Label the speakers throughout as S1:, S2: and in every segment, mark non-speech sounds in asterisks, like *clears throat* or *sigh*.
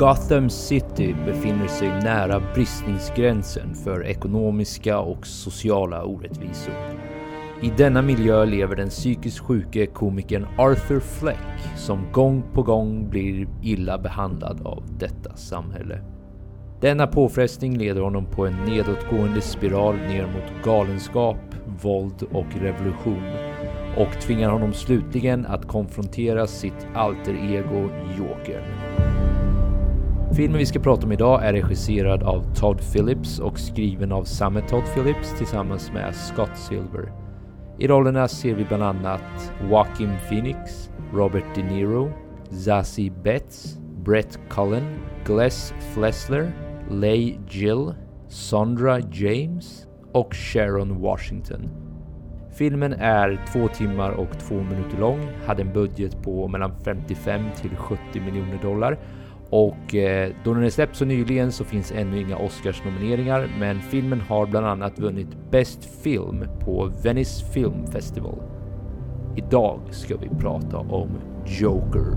S1: Gotham City befinner sig nära bristningsgränsen för ekonomiska och sociala orättvisor. I denna miljö lever den psykiskt sjuke komikern Arthur Fleck som gång på gång blir illa behandlad av detta samhälle. Denna påfrestning leder honom på en nedåtgående spiral ner mot galenskap, våld och revolution och tvingar honom slutligen att konfrontera sitt alter ego Jokern. Filmen vi ska prata om idag är regisserad av Todd Phillips och skriven av samme Todd Phillips tillsammans med Scott Silver. I rollerna ser vi bland annat Joaquin Phoenix, Robert De Niro, Zazie Betts, Brett Cullen, Gless Flessler, Leigh Jill, Sondra James och Sharon Washington. Filmen är två timmar och två minuter lång, hade en budget på mellan 55 till 70 miljoner dollar och eh, då den är släppt så nyligen så finns ännu inga Oscars-nomineringar, men filmen har bland annat vunnit Best Film på Venice Film Festival. Idag ska vi prata om Joker.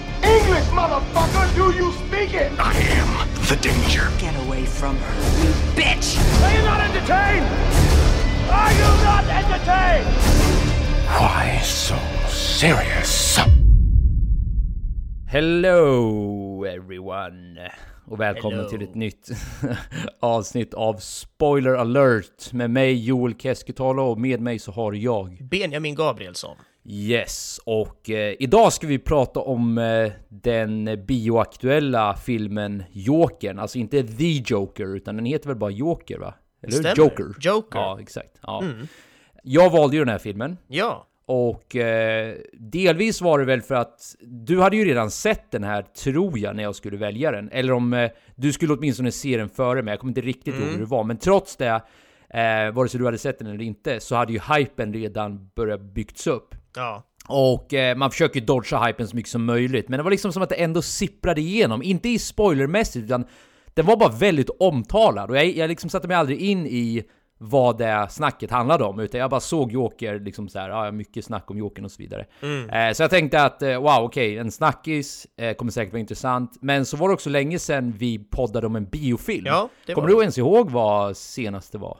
S2: English, motherfucker! Do you speak it? I am the danger.
S3: Get away from her, you bitch!
S4: Are you not entertained? Are you not entertained?
S2: Why so serious?
S1: Hello everyone! Och välkomna
S5: Hello.
S1: till ett nytt *laughs* avsnitt av Spoiler alert med mig Joel Keskitalo och med mig så har jag
S5: Benjamin Gabrielsson.
S1: Yes, och eh, idag ska vi prata om eh, den bioaktuella filmen Jokern, alltså inte The Joker utan den heter väl bara Joker va? Eller?
S5: Stämmer.
S1: Joker.
S5: Joker.
S1: Ja, exakt. Ja.
S5: Mm.
S1: Jag valde ju den här filmen
S5: Ja,
S1: och eh, delvis var det väl för att du hade ju redan sett den här, tror jag, när jag skulle välja den. Eller om eh, du skulle åtminstone se den före mig, jag kommer inte riktigt ihåg hur det var. Men trots det, eh, vare sig du hade sett den eller inte, så hade ju hypen redan börjat byggts upp.
S5: Ja.
S1: Och eh, man försöker ju dodga hypen så mycket som möjligt, men det var liksom som att det ändå sipprade igenom. Inte i spoilermässigt, utan den var bara väldigt omtalad. Och jag, jag liksom satte mig aldrig in i vad det snacket handlade om, utan jag bara såg Joker, liksom så här, ja, mycket snack om Jokern och så vidare. Eh, så jag tänkte att, eh, wow, okej, en snackis, eh, kommer säkert vara intressant. Men så var det också länge sedan vi poddade om en biofilm.
S5: Ja,
S1: kommer du ens ihåg vad senaste var?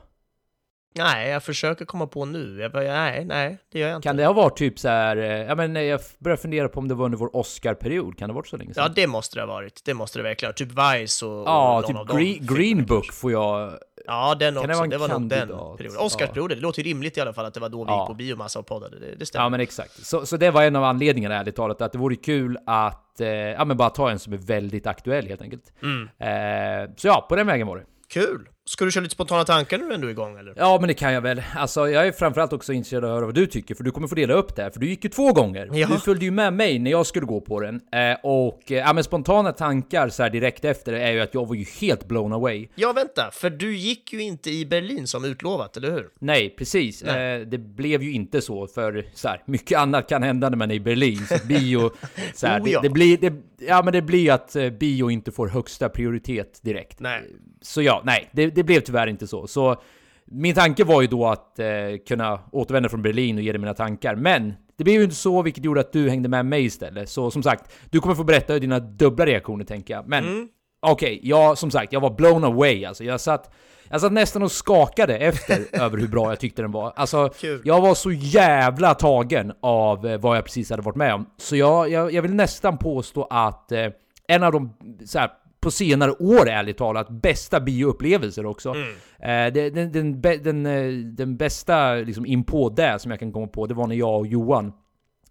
S5: Nej, jag försöker komma på nu. Jag bara, nej, nej, det gör jag inte.
S1: Kan det ha varit typ så här, eh, ja men eh, jag börjar fundera på om det var under vår Oscar-period, kan det ha varit så länge sedan?
S5: Ja, det måste det ha varit. Det måste det verkligen ha Typ Vice och,
S1: Ja,
S5: och
S1: typ Green, Green Book
S5: kanske.
S1: får jag...
S5: Ja, den
S1: Kan det
S5: också.
S1: vara en
S5: Det, var nog den perioden.
S1: Ja.
S5: Oscarsperioden. Det låter ju rimligt i alla fall att det var då vi
S1: Ja.
S5: gick på biomassa och poddade. Det, det stämmer.
S1: Ja men exakt. Så, så det var en av anledningarna ärligt talat, att det vore kul att, eh, ja men bara ta en som är väldigt aktuell helt enkelt.
S5: Mm.
S1: Eh, så ja, på den vägen var det.
S5: Kul! Ska du köra lite spontana tankar nu när du är igång eller?
S1: Ja men det kan jag väl. Alltså jag är framförallt också intresserad av att höra vad du tycker, för du kommer få dela upp det här, för du gick ju två gånger.
S5: Ja.
S1: Du följde ju med mig när jag skulle gå på den. Eh, och, eh, ja men spontana tankar så direkt efter är ju att jag var ju helt blown away.
S5: Ja, vänta, för du gick ju inte i Berlin som utlovat, eller hur?
S1: Nej, precis.
S5: Nej.
S1: Eh, det blev ju inte så, för så här, mycket annat kan hända när man är i Berlin. Så bio, *laughs* så här,
S5: Oh, ja.
S1: det, det, blir, det, ja, men det blir ju att eh, bio inte får högsta prioritet direkt.
S5: Nej.
S1: Så ja, nej, det, det blev tyvärr inte så. Så min tanke var ju då att eh, kunna återvända från Berlin och ge dig mina tankar, men det blev ju inte så, vilket gjorde att du hängde med mig istället. Så som sagt, du kommer få berätta dina dubbla reaktioner tänker jag. Men
S5: Mm.
S1: Okej, jag som sagt, jag var blown away alltså. Jag satt, jag satt nästan och skakade efter *laughs* över hur bra jag tyckte den var. Alltså,
S5: Kul.
S1: jag var så jävla tagen av eh, vad jag precis hade varit med om. Så jag, jag, jag vill nästan påstå att eh, en av de så här, på senare år ärligt talat, bästa bioupplevelser också.
S5: Mm.
S1: Eh, den, den, den, eh, den bästa liksom in på det som jag kan komma på, det var när jag och Johan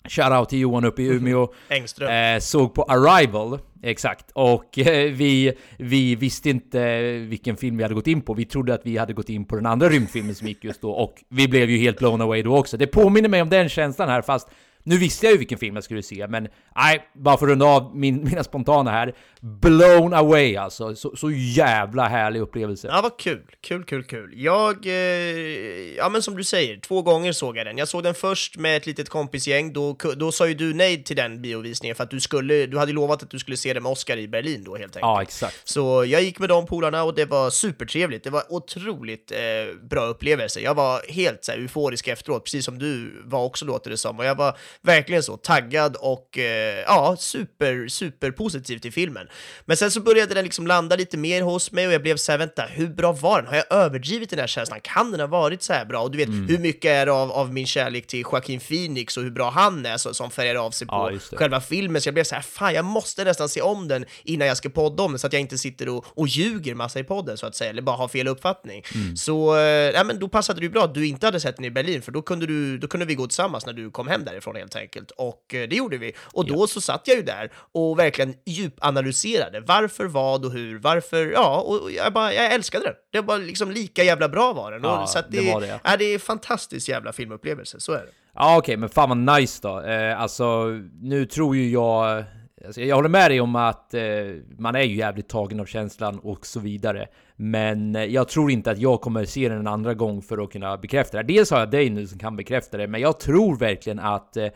S1: Shoutout till Johan uppe i Umeå.
S5: Engström.
S1: Eh, såg på Arrival, exakt. Och eh, vi, vi visste inte vilken film vi hade gått in på. Vi trodde att vi hade gått in på den andra rymdfilmen som gick just då. Och vi blev ju helt blown away då också. Det påminner mig om den känslan här, fast nu visste jag ju vilken film jag skulle se, men nej, bara för att runda av min, *laughs* mina spontana här. Blown away alltså. Så, så jävla härlig upplevelse.
S5: Ja, vad kul. Kul, kul, kul. Jag, eh, ja men som du säger, två gånger såg jag den. Jag såg den först med ett litet kompisgäng, då, då sa ju du nej till den biovisningen för att du skulle, du hade lovat att du skulle se den med Oscar i Berlin då helt enkelt.
S1: Ja, exakt.
S5: Så jag gick med de polarna och det var supertrevligt. Det var otroligt eh, bra upplevelse. Jag var helt så här, euforisk efteråt, precis som du var också låter det som. Och jag var verkligen så taggad och eh, ja, super, super positiv till filmen. Men sen så började den liksom landa lite mer hos mig och jag blev så här, vänta, hur bra var den? Har jag överdrivit den här känslan? Kan den ha varit så här bra? Och du vet,
S1: Mm.
S5: hur mycket är det av, av min kärlek till Joaquin Phoenix och hur bra han är så, som färgar av sig
S1: Ja,
S5: på
S1: det.
S5: själva filmen, så jag blev så här, fan jag måste nästan se om den innan jag ska podda om den, så att jag inte sitter och, och ljuger massa i podden så att säga, eller bara har fel uppfattning.
S1: Mm.
S5: Så, eh, ja, men då passade det ju bra att du inte hade sett den i Berlin, för då kunde, du, då kunde vi gå tillsammans när du kom hem därifrån helt enkelt. Och eh, det gjorde vi. Och då så satt jag ju där och verkligen djupanalyserade. Varför, vad och hur, varför, ja, och jag bara, jag älskade den. Det var liksom lika jävla bra var den.
S1: Ja,
S5: och, så att
S1: det
S5: det,
S1: var det, ja.
S5: Ja, det är fantastiskt jävla filmupplevelse, så är det.
S1: Ja okej, men fan vad nice då. Eh, alltså, nu tror ju jag... Alltså, jag håller med dig om att eh, man är ju jävligt tagen av känslan och så vidare. Men eh, jag tror inte att jag kommer se den en andra gång för att kunna bekräfta det. Dels har jag dig nu som kan bekräfta det, men jag tror verkligen att eh,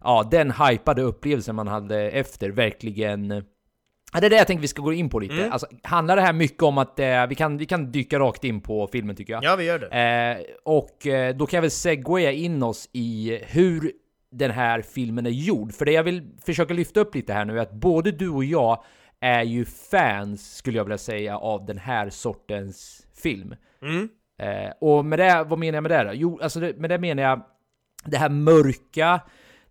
S1: ja, den hypade upplevelsen man hade efter verkligen Ja, det är det jag tänkte vi ska gå in på lite.
S5: Mm.
S1: Alltså, handlar det här mycket om att eh, vi, kan, vi kan dyka rakt in på filmen tycker jag?
S5: Ja, vi gör det.
S1: Eh, och eh, då kan jag väl segwaya in oss i hur den här filmen är gjord. För det jag vill försöka lyfta upp lite här nu är att både du och jag är ju fans, skulle jag vilja säga, av den här sortens film.
S5: Mm.
S1: Eh, och med det, vad menar jag med det då? Jo, alltså det, med det menar jag det här mörka,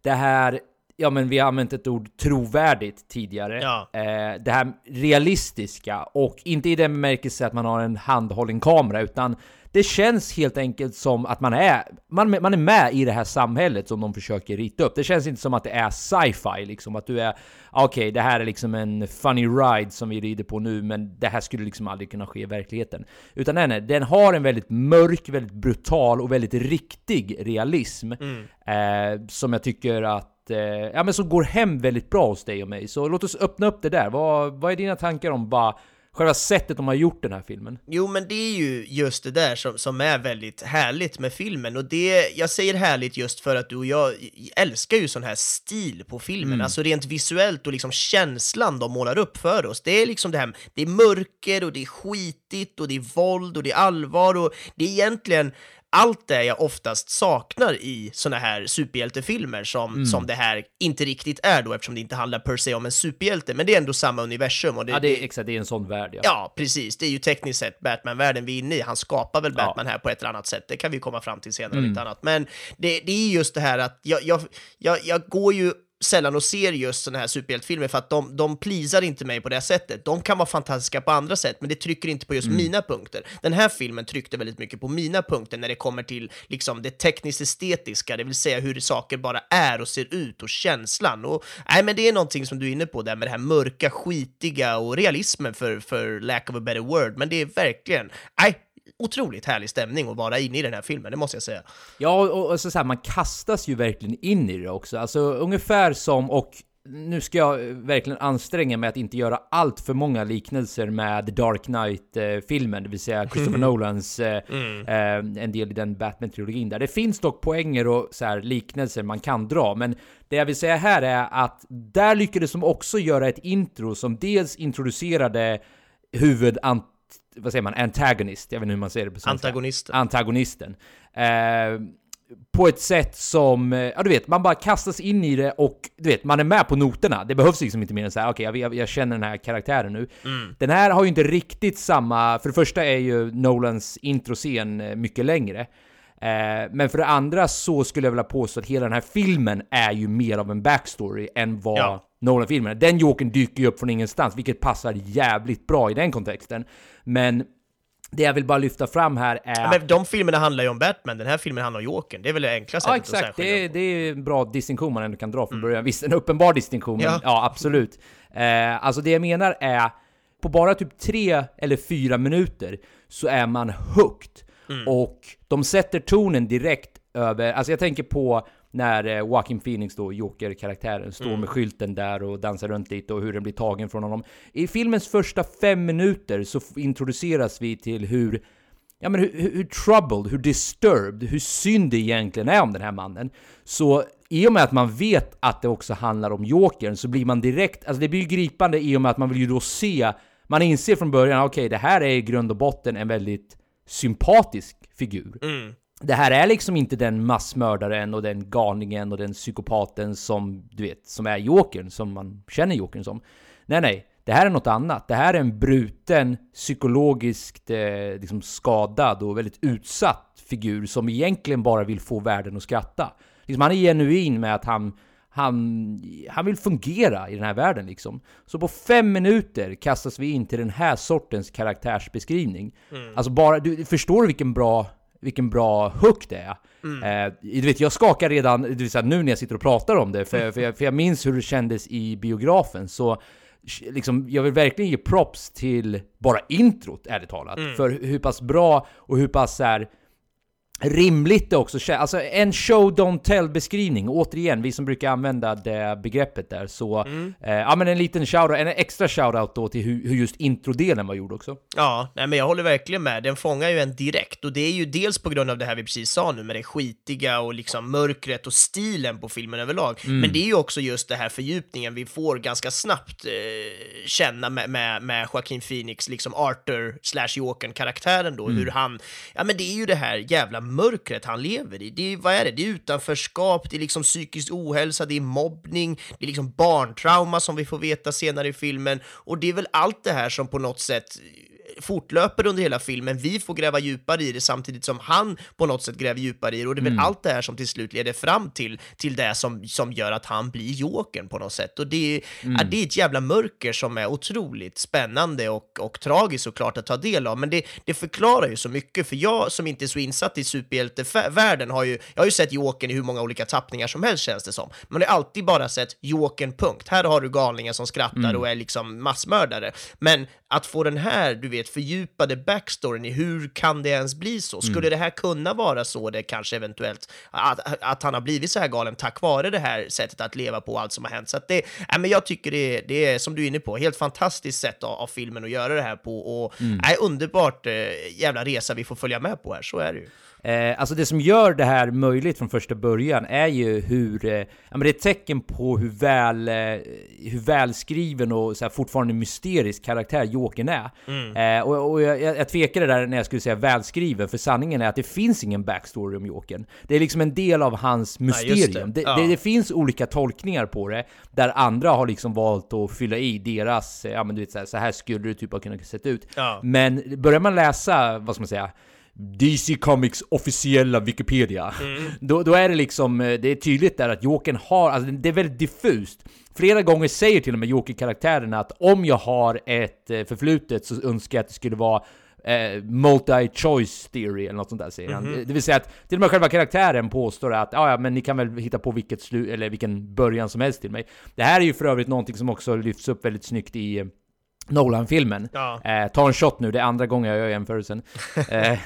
S1: det här, ja men vi har använt ett ord trovärdigt tidigare.
S5: Ja.
S1: Eh, det här realistiska och inte i den bemärkelse att man har en handhållen kamera utan det känns helt enkelt som att man är, man, man är med i det här samhället som de försöker rita upp. Det känns inte som att det är sci-fi liksom, att du är okej, det här är liksom en funny ride som vi rider på nu, men det här skulle liksom aldrig kunna ske i verkligheten. Utan nej, nej, den har en väldigt mörk, väldigt brutal och väldigt riktig realism eh, som jag tycker att eh, ja, men som går hem väldigt bra hos dig och mig. Så låt oss öppna upp det där. Vad, vad är dina tankar om bara själva sättet de har gjort den här filmen?
S5: Jo, men det är ju just det där som, som är väldigt härligt med filmen. Och det, jag säger härligt just för att du och jag älskar ju sån här stil på filmen. Alltså rent visuellt och liksom känslan de målar upp för oss. Det är liksom det här, det är mörker och det är skitigt och det är våld och det är allvar och det är egentligen allt det jag oftast saknar i såna här superhjältefilmer som, som det här inte riktigt är då eftersom det inte handlar per se om en superhjälte, men det är ändå samma universum. Och det,
S1: Ja, det är exakt, det är en sån värld ja.
S5: Ja, precis. Det är ju tekniskt sett Batman-världen vi är inne i. Han skapar väl Batman här på ett eller annat sätt. Det kan vi komma fram till senare, mm. inte annat. Men det, det är just det här att jag, jag, jag, jag går ju sällan och ser just sådana här superhjältefilmer för att de, de plisar inte mig på det sättet. De kan vara fantastiska på andra sätt, men det trycker inte på just mina punkter. Den här filmen tryckte väldigt mycket på mina punkter när det kommer till liksom det tekniskt estetiska, det vill säga hur saker bara är och ser ut och känslan. Och, nej, men det är någonting som du är inne på där med det här mörka, skitiga och realismen för, för lack of a better word. Men det är verkligen, nej, otroligt härlig stämning att vara inne i den här filmen, det måste jag säga.
S1: Ja, och, och så, så här, man kastas ju verkligen in i det också. Alltså ungefär som, och nu ska jag verkligen anstränga mig att inte göra allt för många liknelser med The Dark Knight-filmen, det vill säga Christopher *laughs* Nolans eh, eh, en del i den Batman-trilogin där. Det finns dock poänger och så här, liknelser man kan dra, men det jag vill säga här är att där lyckades de också göra ett intro som dels introducerade huvudant vad säger man, antagonist, jag vet inte hur man säger det på svenska.
S5: Antagonisten.
S1: Antagonisten. Eh, på ett sätt som, ja du vet, man bara kastas in i det och du vet, man är med på noterna. Det behövs liksom inte mer än såhär, okej okay, jag, jag, känner den här karaktären nu.
S5: Mm.
S1: Den här har ju inte riktigt samma, för det första är ju Nolans introscen mycket längre. Eh, men för det andra så skulle jag vilja påstå att hela den här filmen är ju mer av en backstory än vad
S5: Ja.
S1: Nolan-filmerna. Den Jokern dyker ju upp från ingenstans, vilket passar jävligt bra i den kontexten. Men det jag vill bara lyfta fram här är...
S5: Ja, men de filmerna handlar ju om Batman, den här filmen handlar om Jokern. Det är väl det enkla sättet
S1: Ja,
S5: att
S1: exakt. Det
S5: på.
S1: det är en bra distinktion man ändå kan dra från början. Visst, en uppenbar distinktion, men
S5: Ja.
S1: ja, absolut. Eh, alltså det jag menar är, på bara typ tre eller fyra minuter så är man hooked. Och de sätter tonen direkt över, alltså jag tänker på när eh, Joaquin Phoenix då, Joker-karaktären, står med skylten där och dansar runt lite och hur den blir tagen från honom. I filmens första fem minuter så introduceras vi till hur ja, men hur, hur, troubled, hur disturbed, hur synd det egentligen är om den här mannen. Så i och med att man vet att det också handlar om Jokern så blir man direkt, alltså det blir ju gripande i och med att man vill ju då se, man inser från början, okej det här är i grund och botten en väldigt sympatisk figur. Det här är liksom inte den massmördaren och den galningen och den psykopaten som, du vet, som är Jokern, som man känner Jokern som. Nej, nej. Det här är något annat. Det här är en bruten, psykologiskt eh, liksom skadad och väldigt utsatt figur som egentligen bara vill få världen att skratta. Liksom, han är genuin med att han, han, han vill fungera i den här världen liksom. Så på fem minuter kastas vi in till den här sortens karaktärsbeskrivning. Alltså bara, du förstår du vilken bra vilken bra hook det är. Eh, du vet, jag skakar redan du vet, nu när jag sitter och pratar om det, för, för, jag, för jag minns hur det kändes i biografen. Så liksom, jag vill verkligen ge props till bara introt, ärligt talat. För hur pass bra och hur pass så här, rimligt det också. Alltså en show don't tell beskrivning. Återigen, vi som brukar använda det begreppet där. Så, eh, ja men en liten shoutout, en extra shoutout då till hur, hur just introdelen var gjord också.
S5: Ja, nej, men jag håller verkligen med. Den fångar ju en direkt och det är ju dels på grund av det här vi precis sa nu med det skitiga och liksom mörkret och stilen på filmen överlag. Men det är ju också just det här fördjupningen vi får ganska snabbt eh, känna med, med, med Joaquin Phoenix, liksom Arthur slash Jokern-karaktären då, hur han, ja men det är ju det här jävla mörkret han lever i. Det är, vad är det? Det är utanförskap, det är liksom psykisk ohälsa, det är mobbning, det är liksom barntrauma som vi får veta senare i filmen och det är väl allt det här som på något sätt fortlöper under hela filmen. Vi får gräva djupare i det samtidigt som han på något sätt gräver djupare i det och det är väl allt det här som till slut leder fram till, till det som, som gör att han blir Jokern på något sätt. Och det är, ja, det är ett jävla mörker som är otroligt spännande och, och tragiskt såklart att ta del av. Men det, det förklarar ju så mycket, för jag som inte är så insatt i superhjältevärlden har ju, jag har ju sett Jokern i hur många olika tappningar som helst känns det som. Men jag har alltid bara sett Jokern, punkt. Här har du galningar som skrattar och är liksom massmördare. Men att få den här, du vet, fördjupade backstoryn i hur kan det ens bli så? Skulle det här kunna vara så det kanske eventuellt, att, att han har blivit så här galen tack vare det här sättet att leva på och allt som har hänt. Så att det, nej, men jag tycker det, det är, som du är inne på, helt fantastiskt sätt av, av filmen att göra det här på och nej, underbart eh, jävla resa vi får följa med på här, så är det ju.
S1: Eh, alltså det som gör det här möjligt från första början är ju hur, eh, ja men det är ett tecken på hur väl, eh, hur välskriven och så här, fortfarande mysterisk karaktär Jokern är. Eh, och och jag, jag tvekade där när jag skulle säga välskriven, för sanningen är att det finns ingen backstory om Jokern. Det är liksom en del av hans
S5: det.
S1: mysterium. det.
S5: Ja.
S1: Det, det finns olika tolkningar på det, där andra har liksom valt att fylla i deras, eh, ja men du vet så här, så här skulle det typ ha kunnat se ut.
S5: Ja.
S1: Men börjar man läsa, vad ska man säga, DC Comics officiella Wikipedia. Då, då är det liksom, eh, det är tydligt där att Jokern har, alltså det är väldigt diffust. Flera gånger säger till och med Joker-karaktären att om jag har ett eh, förflutet så önskar jag att det skulle vara eh, multi-choice theory eller något sånt där säger han. Det- Det vill säga att till och med själva karaktären påstår att "Ja, ja men ni kan väl hitta på vilket slu eller vilken början som helst till mig. Det här är ju för övrigt någonting som också lyfts upp väldigt snyggt i eh, Nolan-filmen.
S5: Ja.
S1: Eh, ta en shot nu, det är andra gången jag gör jämförelsen. eh,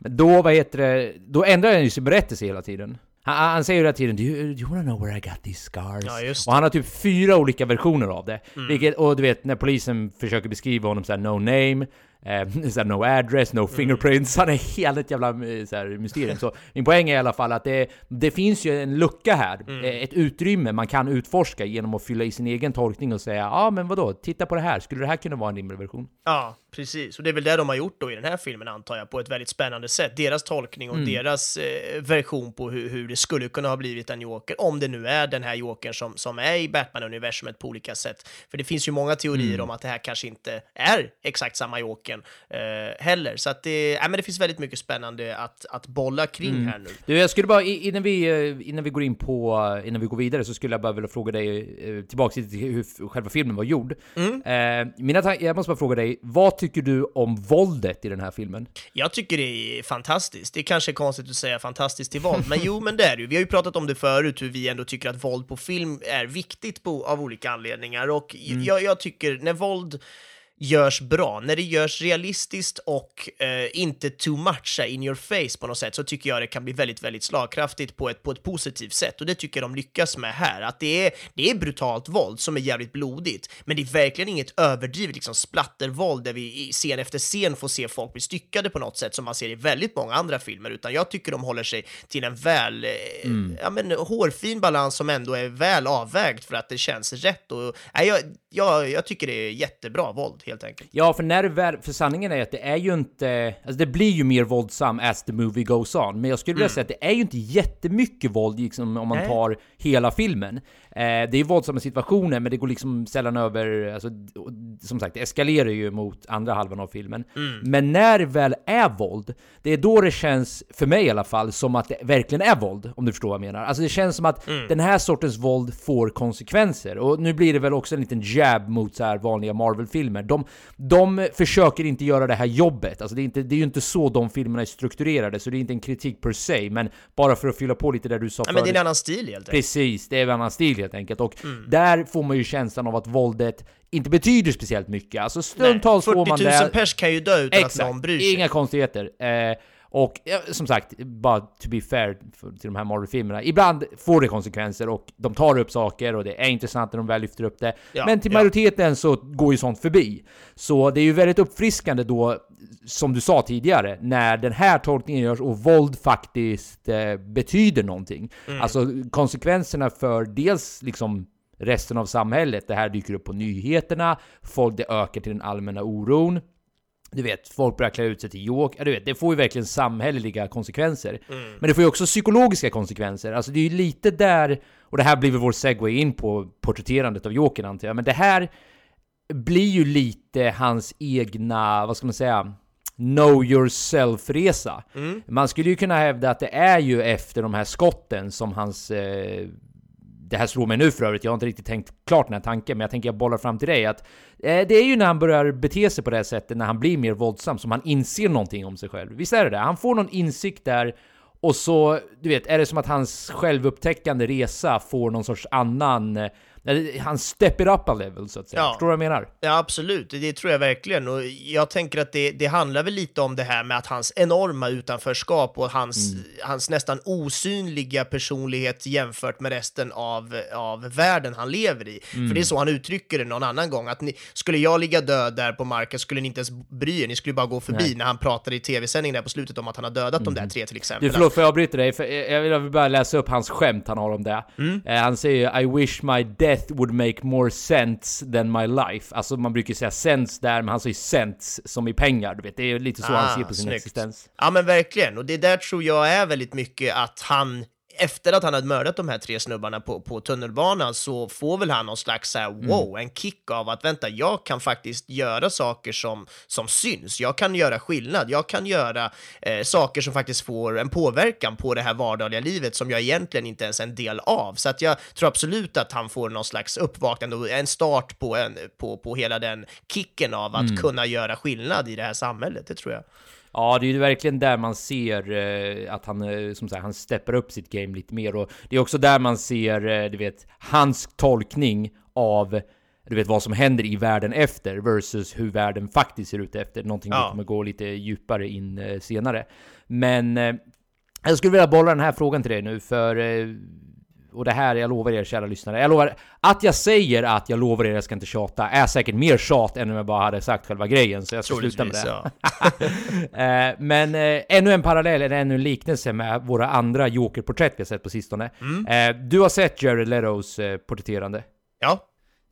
S1: då, vad heter det, då ändrar han ju sin berättelse hela tiden. Han, han säger hela tiden do you, do you wanna know where I got these scars?
S5: Ja,
S1: och han har typ fyra olika versioner av det.
S5: Mm.
S1: Vilket, och du vet, när polisen försöker beskriva honom såhär no name, eh, *laughs* såhär, no address,
S5: Mm.
S1: no fingerprints. Han är helt ett jävla eh, såhär, mysterium. Så min poäng är i alla fall att det, det finns ju en lucka här.
S5: Mm.
S1: eh, Ett utrymme man kan utforska genom att fylla i sin egen tolkning och säga ja ah, men vadå, titta på det här. Skulle det här kunna vara en rimlig version?
S5: Ja, precis. Och det är väl det de har gjort då i den här filmen antar jag, på ett väldigt spännande sätt. Deras tolkning och deras eh, version på hur, hur det skulle kunna ha blivit en Joker, om det nu är den här Jokern som, som är i Batman-universumet på olika sätt. För det finns ju många teorier om att det här kanske inte är exakt samma Joker boken eh, heller. Så att det, äh, men det finns väldigt mycket spännande att, att bolla kring
S1: Mm.
S5: här nu.
S1: Du, jag skulle bara, innan vi, eh, innan vi går in på, eh, innan vi går vidare så skulle jag bara vilja fråga dig, eh, tillbaka till hur själva filmen var gjord.
S5: Mm.
S1: Eh, mina jag måste bara fråga dig, vad tycker du om våldet i den här filmen?
S5: Jag tycker det är fantastiskt. Det är kanske konstigt att säga fantastiskt till våld, men jo, men det är det ju. Vi har ju pratat om det förut, hur vi ändå tycker att våld på film är viktigt på, av olika anledningar. Och jag, jag tycker, när våld görs bra, när det görs realistiskt och eh, inte too much in your face på något sätt, så tycker jag det kan bli väldigt, väldigt slagkraftigt på ett, på ett positivt sätt. Och det tycker jag de lyckas med här. Att det är, det är brutalt våld som är jävligt blodigt, men det är verkligen inget överdrivet liksom splattervåld där vi i scen efter scen får se folk bli styckade på något sätt som man ser i väldigt många andra filmer, utan jag tycker de håller sig till en väl, eh, ja men hårfin balans som ändå är väl avvägd för att det känns rätt. Och, nej, jag, jag, jag tycker det är jättebra våld helt enkelt.
S1: Ja, för när väl, för sanningen är att det är ju inte, alltså det blir ju mer våldsam as the movie goes on, men jag skulle vilja säga att det är ju inte jättemycket våld liksom, om man
S5: Nej.
S1: tar hela filmen. Eh, det är våldsamma situationer, men det går liksom sällan över, alltså, som sagt, det eskalerar ju mot andra halvan av filmen. Men när det väl är våld, det är då det känns, för mig i alla fall, som att det verkligen är våld, om du förstår vad jag menar. Alltså det känns som att den här sortens våld får konsekvenser. Och nu blir det väl också en liten jab mot så här vanliga Marvel-filmer. De, de försöker inte göra det här jobbet. Alltså det, är inte, det är ju inte så de filmerna är strukturerade, så det är inte en kritik per se, men bara för att fylla på lite där du sa
S5: Ja, men det är
S1: förut.
S5: en annan stil helt enkelt.
S1: Precis, det är en annan stil helt enkelt. Och
S5: Mm.
S1: där får man ju känslan av att våldet inte betyder speciellt mycket. Alltså stundtals
S5: Nej,
S1: får
S5: 40
S1: man
S5: 000
S1: där...
S5: pers kan ju dö utan att någon bryr sig.
S1: Inga konstigheter. Eh, och ja, som sagt, bara to be fair till de här Marvel-filmerna. Ibland får det konsekvenser och de tar upp saker och det är intressant när de väl lyfter upp det.
S5: Ja,
S1: Men till
S5: ja.
S1: majoriteten så går ju sånt förbi. Så det är ju väldigt uppfriskande då, som du sa tidigare, när den här tolkningen görs och våld faktiskt eh, betyder någonting.
S5: Mm.
S1: Alltså konsekvenserna för dels liksom resten av samhället, det här dyker upp på nyheterna, folk, det ökar till den allmänna oron. Du vet, folk börjar klä ut sig till Joker. Ja, Du vet, det får ju verkligen samhälleliga konsekvenser. Men det får ju också psykologiska konsekvenser. Alltså det är ju lite där, och det här blir väl vår segway in på porträtterandet av Jokern antar jag, men det här blir ju lite hans egna, vad ska man säga, know yourself-resa. Man skulle ju kunna hävda att det är ju efter de här skotten som hans eh, det här slår mig nu för övrigt, jag har inte riktigt tänkt klart den här tanken, men jag tänker jag bollar fram till dig att eh, det är ju när han börjar bete sig på det här sättet, när han blir mer våldsam, som han inser någonting om sig själv. Visst är det det? Han får någon insikt där, och så, du vet, är det som att hans självupptäckande resa får någon sorts annan... Eh, han stepper up a level, så att säga.
S5: Ja.
S1: Förstår du vad jag menar?
S5: Ja, absolut. Det tror jag verkligen. Och jag tänker att det, det handlar väl lite om det här med att hans enorma utanförskap och hans, hans nästan osynliga personlighet jämfört med resten av, av världen han lever i. För det är så han uttrycker det någon annan gång, att ni, skulle jag ligga död där på marken skulle ni inte ens bry er, ni skulle bara gå förbi
S1: Nej.
S5: när han pratade i tv-sändningen där på slutet om att han har dödat de där tre till exempel.
S1: Du, förlåt, får jag avbryta dig? För jag vill- bara läsa upp hans skämt han har om det. Eh, han säger I wish my death would make more sense than my life. Alltså man brukar säga sense där, men han säger cents som i pengar. Du vet, det är lite så han ser på sin
S5: Ah, snyggt.
S1: existens.
S5: Ja, men verkligen. Och det där tror jag är väldigt mycket att han efter att han hade mördat de här tre snubbarna på, på tunnelbanan så får väl han någon slags så här, wow, en kick av att vänta, jag kan faktiskt göra saker som, som syns. Jag kan göra skillnad. Jag kan göra eh, saker som faktiskt får en påverkan på det här vardagliga livet som jag egentligen inte ens är en del av. Så att jag tror absolut att han får någon slags uppvaknande och en start på, en, på, på hela den kicken av att kunna göra skillnad i det här samhället. Det tror jag.
S1: Ja, det är ju verkligen där man ser eh, att han, eh, som sagt, han steppar upp sitt game lite mer och det är också där man ser, eh, du vet, hans tolkning av du vet vad som händer i världen efter versus hur världen faktiskt ser ut efter. Någonting vi
S5: Ja.
S1: kommer gå lite djupare in senare. Men jag skulle vilja bolla den här frågan till dig nu för och det här, jag lovar er kära lyssnare, jag lovar att jag säger att jag lovar er, jag ska inte tjata, är säkert mer tjat än om jag bara hade sagt själva grejen, så jag ska sluta med det.
S5: Ja. *laughs*
S1: Eh, men eh, ännu en parallell, eller ännu en liknelse med våra andra Joker-porträtt vi har sett på sistone. Eh, du har sett Jared Letos eh, porträtterande.
S5: ja,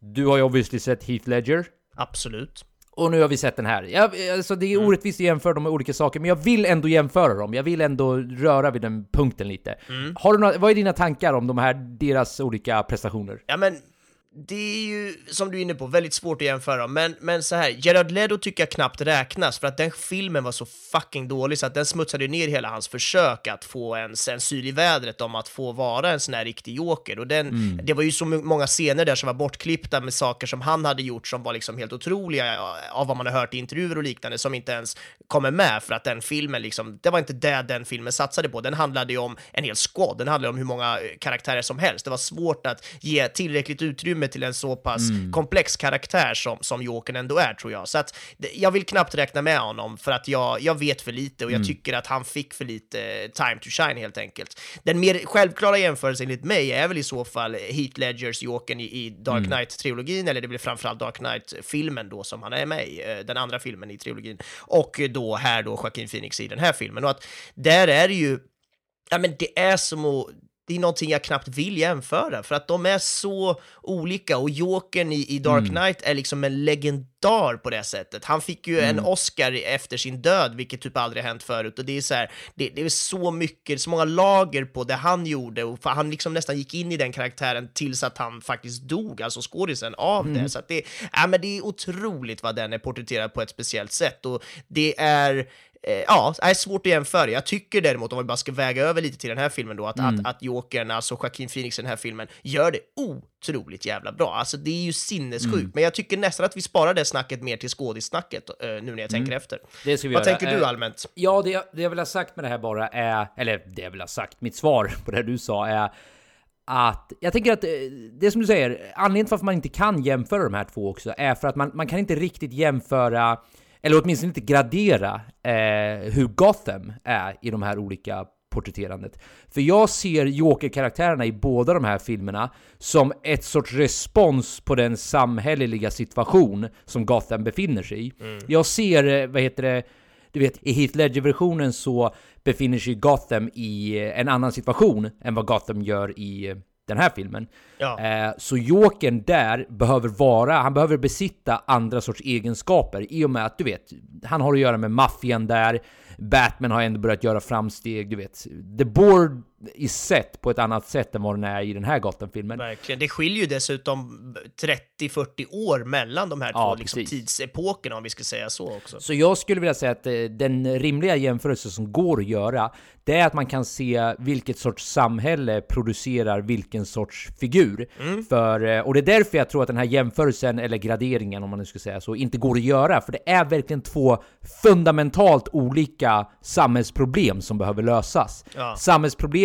S1: Du har ju obviously sett Heath Ledger.
S5: absolut.
S1: Och nu har vi sett den här. Jag, alltså det är orättvist att jämföra dem med olika saker, men jag vill ändå jämföra dem. Jag vill ändå röra vid den punkten lite. Har du några, vad är dina tankar om de här, deras olika prestationer?
S5: Ja, men det är ju, som du är inne på, väldigt svårt att jämföra. Men, men så här, Gerard Ledo tycker jag knappt räknas, för att den filmen var så fucking dålig så att den smutsade ner hela hans försök att få en, en syl i vädret om att få vara en sån här riktig joker. Och den,
S1: Mm.
S5: det var ju så många scener där som var bortklippta med saker som han hade gjort som var liksom helt otroliga av vad man har hört i intervjuer och liknande, som inte ens kommer med för att den filmen liksom, det var inte det den filmen satsade på. Den handlade ju om en hel squad, den handlade om hur många karaktärer som helst. Det var svårt att ge tillräckligt utrymme till en så pass komplex karaktär som, som Jokern ändå är, tror jag. Så att jag vill knappt räkna med honom för att jag, jag vet för lite och jag tycker att han fick för lite eh, time to shine helt enkelt. Den mer självklara jämförelsen enligt mig är väl i så fall Heath Ledgers Jokern i, i Dark Knight-trilogin, eller det blir framförallt Dark Knight-filmen då som han är med i, eh, den andra filmen i trilogin, och då här då Joaquin Phoenix i den här filmen. Och att där är det ju Ja, men det är som att det är någonting jag knappt vill jämföra, för att de är så olika. Och Jokern i, i Dark Knight är liksom en legendar på det sättet. Han fick ju en Oscar efter sin död, vilket typ aldrig hänt förut. Och det är så här, det, det är så mycket, så många lager på det han gjorde. Och han liksom nästan gick in i den karaktären tills att han faktiskt dog, alltså skådisen, av det. Så att det, ja, men det är otroligt vad den är porträtterad på ett speciellt sätt. Och det är ja, det är svårt att jämföra. Jag tycker däremot, om vi bara ska väga över lite till den här filmen då, att, att, att Jokern, alltså Joaquin Phoenix i den här filmen, gör det otroligt jävla bra. Alltså det är ju sinnessjukt, men jag tycker nästan att vi sparar det snacket mer till skådissnacket eh, nu när jag tänker efter.
S1: Det ska vi
S5: Vad
S1: göra.
S5: tänker du
S1: Eh,
S5: allmänt?
S1: Ja, det, det jag vill ha sagt med det här bara är, eller det jag vill ha sagt, mitt svar *laughs* på det du sa är att jag tänker att eh, det som du säger, anledningen till varför man inte kan jämföra de här två också är för att man, man kan inte riktigt jämföra, eller åtminstone inte gradera eh, hur Gotham är i de här olika porträtterandet. För jag ser Joker-karaktärerna i båda de här filmerna som ett sorts respons på den samhälleliga situation som Gotham befinner sig i. Jag ser, eh, vad heter det, du vet, i Heath Ledger-versionen så befinner sig Gotham i eh, en annan situation än vad Gotham gör i eh, den här filmen.
S5: Ja.
S1: Eh, så Jokern där behöver vara, han behöver besitta andra sorts egenskaper i och med att du vet, han har att göra med maffian där, Batman har ändå börjat göra framsteg, du vet. The Board är sett på ett annat sätt än vad den är i den här Gotham-filmen.
S5: Verkligen. Det skiljer ju dessutom 30-40 år mellan de här
S1: Ja,
S5: två liksom, tidsepokerna, om vi ska säga så också.
S1: Så jag skulle vilja säga att eh, den rimliga jämförelse som går att göra, det är att man kan se vilket sorts samhälle producerar vilken sorts figur. För, eh, och det är därför jag tror att den här jämförelsen, eller graderingen om man nu ska säga så, inte går att göra. För det är verkligen två fundamentalt olika samhällsproblem som behöver lösas.
S5: Ja.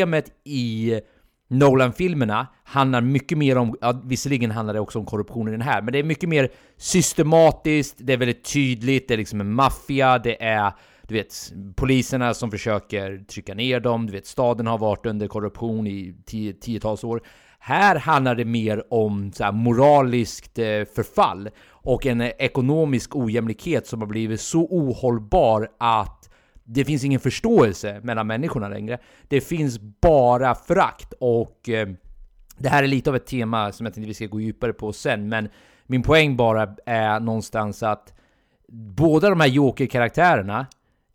S1: Problemet i Nolan-filmerna handlar mycket mer om, ja, visserligen handlar det också om korruption i den här, men det är mycket mer systematiskt, det är väldigt tydligt, det är liksom en maffia, det är du vet, poliserna som försöker trycka ner dem, du vet, staden har varit under korruption i tio, tiotals år. Här handlar det mer om så här, moraliskt eh, förfall och en ekonomisk ojämlikhet som har blivit så ohållbar att det finns ingen förståelse mellan människorna längre. Det finns bara förakt och eh, det här är lite av ett tema som jag tänkte vi ska gå djupare på sen, men min poäng bara är någonstans att båda de här Joker-karaktärerna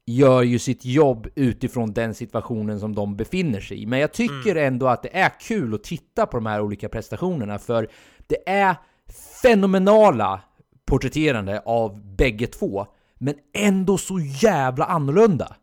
S1: gör ju sitt jobb utifrån den situationen som de befinner sig i. Men jag tycker ändå att det är kul att titta på de här olika prestationerna, för det är fenomenala porträtterande av bägge två, men ändå så jävla annorlunda.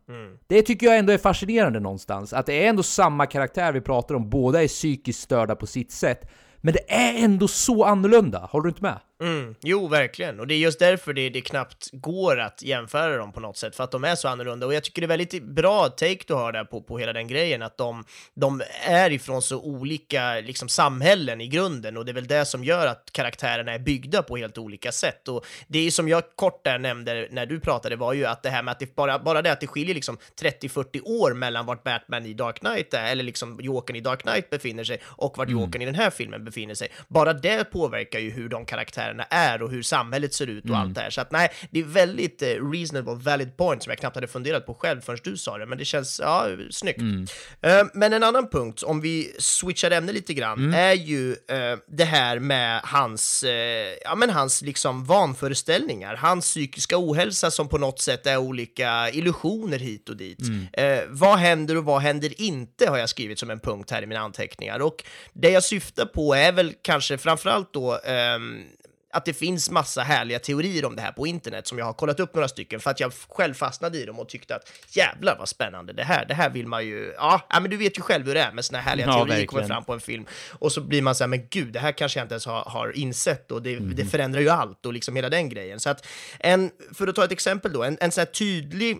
S1: Det tycker jag ändå är fascinerande någonstans, att det är ändå samma karaktär vi pratar om, båda är psykiskt störda på sitt sätt, men det är ändå så annorlunda, håller du inte med?
S5: Mm, jo, verkligen. Och det är just därför det, det knappt går att jämföra dem på något sätt, för att de är så annorlunda. Och jag tycker det är väldigt bra take du har där på, på hela den grejen, att de, de är ifrån så olika liksom, samhällen i grunden, och det är väl det som gör att karaktärerna är byggda på helt olika sätt. Och det är som jag kort där nämnde när du pratade, var ju att det här med att det bara, bara det att det skiljer liksom 30-40 år mellan vart Batman i Dark Knight är, eller liksom Jokern i Dark Knight befinner sig, och vart Jokern i den här filmen befinner sig. Bara det påverkar ju hur de karaktärerna karaktärerna är och hur samhället ser ut och
S1: Mm.
S5: allt det här. Så att nej, det är väldigt eh, reasonable, valid point som jag knappt hade funderat på själv förrän du sa det, men det känns, ja, snyggt.
S1: Mm.
S5: Eh, men en annan punkt, om vi switchar ämne lite grann,
S1: Mm.
S5: är ju eh, det här med hans, eh, ja men hans liksom vanföreställningar, hans psykiska ohälsa som på något sätt är olika illusioner hit och dit.
S1: Mm.
S5: Vad händer och vad händer inte har jag skrivit som en punkt här i mina anteckningar. Och det jag syftar på är väl kanske framförallt då ehm, att det finns massa härliga teorier om det här på internet som jag har kollat upp några stycken för att jag själv fastnade i dem och tyckte att jävlar vad spännande det här, det här vill man ju, ja, men du vet ju själv hur det är med såna här härliga
S1: Ja,
S5: teorier
S1: verkligen.
S5: kommer fram på en film och så blir man så här, men gud, det här kanske jag inte ens har, har insett och det, det förändrar ju allt och liksom hela den grejen. Så att en, för att ta ett exempel då, en, en sån här tydlig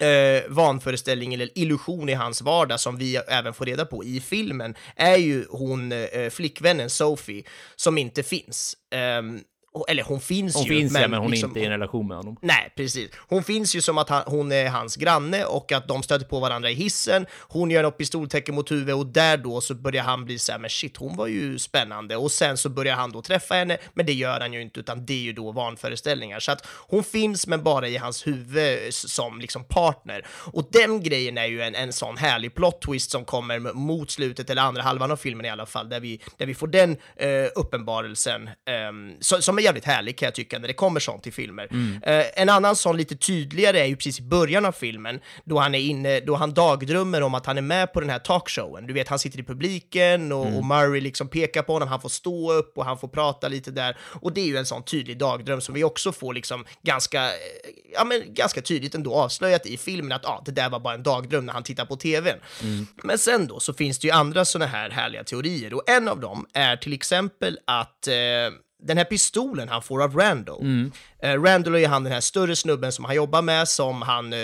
S5: eh, vanföreställning eller illusion i hans vardag som vi även får reda på i filmen är ju hon eh, flickvännen Sophie som inte finns. Ehm, eller hon finns
S1: Hon
S5: ju.
S1: finns ja, men hon
S5: liksom-
S1: är inte i en relation med honom.
S5: Nej, precis. Hon finns ju som att han, hon är hans granne och att de stöter på varandra i hissen. Hon gör något pistoltecken mot huvudet och där då så börjar han bli så här, men shit, hon var ju spännande. Och sen så börjar han då träffa henne, men det gör han ju inte, utan det är ju då vanföreställningar. Så att hon finns, men bara i hans huvud som liksom partner. Och den grejen är ju en, en sån härlig plot twist som kommer mot slutet, eller andra halvan av filmen i alla fall, där vi, där vi får den eh, uppenbarelsen ehm, så, som är jävligt härlig kan jag tycka när det kommer sånt i filmer. Eh, en annan sån lite tydligare är ju precis i början av filmen då han är inne, då han dagdrömmer om att han är med på den här talkshowen. Du vet, han sitter i publiken och, och Murray liksom pekar på honom, han får stå upp och han får prata lite där. Och det är ju en sån tydlig dagdröm som vi också får liksom ganska, eh, ja men ganska tydligt ändå avslöjat i filmen att ja, det där var bara en dagdröm när han tittar på tvn. Men sen då så finns det ju andra såna här härliga teorier och en av dem är till exempel att eh, den här pistolen han får av Randall. Eh, Randall är han den här större snubben som han jobbar med som han eh,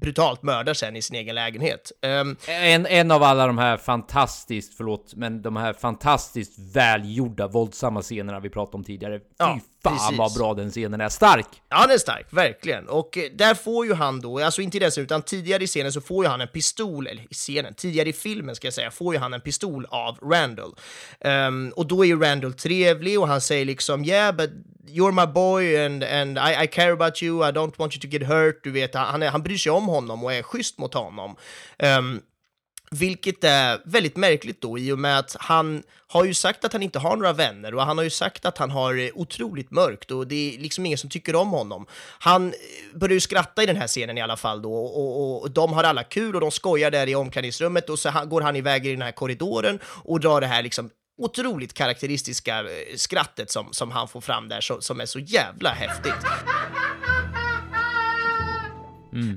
S5: brutalt mördar sen i sin egen lägenhet. Ehm,
S1: En, en av alla de här fantastiskt, förlåt, men de här fantastiskt välgjorda våldsamma scenerna vi pratade om tidigare. Fy
S5: Ja,
S1: fan
S5: precis.
S1: vad bra den scenen är, stark!
S5: Ja, den är stark, verkligen. Och eh, där får ju han då, alltså inte i den scenen, utan tidigare i scenen så får ju han en pistol, eller i scenen, tidigare i filmen ska jag säga, får ju han en pistol av Randall. Ehm, och då är ju Randall trevlig och han säger liksom yeah but you're my boy and, and I, I care about you, I don't want you to get hurt, du vet, han, han, är, han bryr sig om honom och är schysst mot honom. Ehm, vilket är väldigt märkligt då i och med att han har ju sagt att han inte har några vänner och han har ju sagt att han har eh, otroligt mörkt och det är liksom ingen som tycker om honom. Han eh, börjar ju skratta i den här scenen i alla fall då och, och, och de har alla kul och de skojar där i omklädningsrummet och så går han iväg i den här korridoren och drar det här liksom otroligt karaktäristiska eh, skrattet som, som han får fram där som, som är så jävla häftigt. *laughs*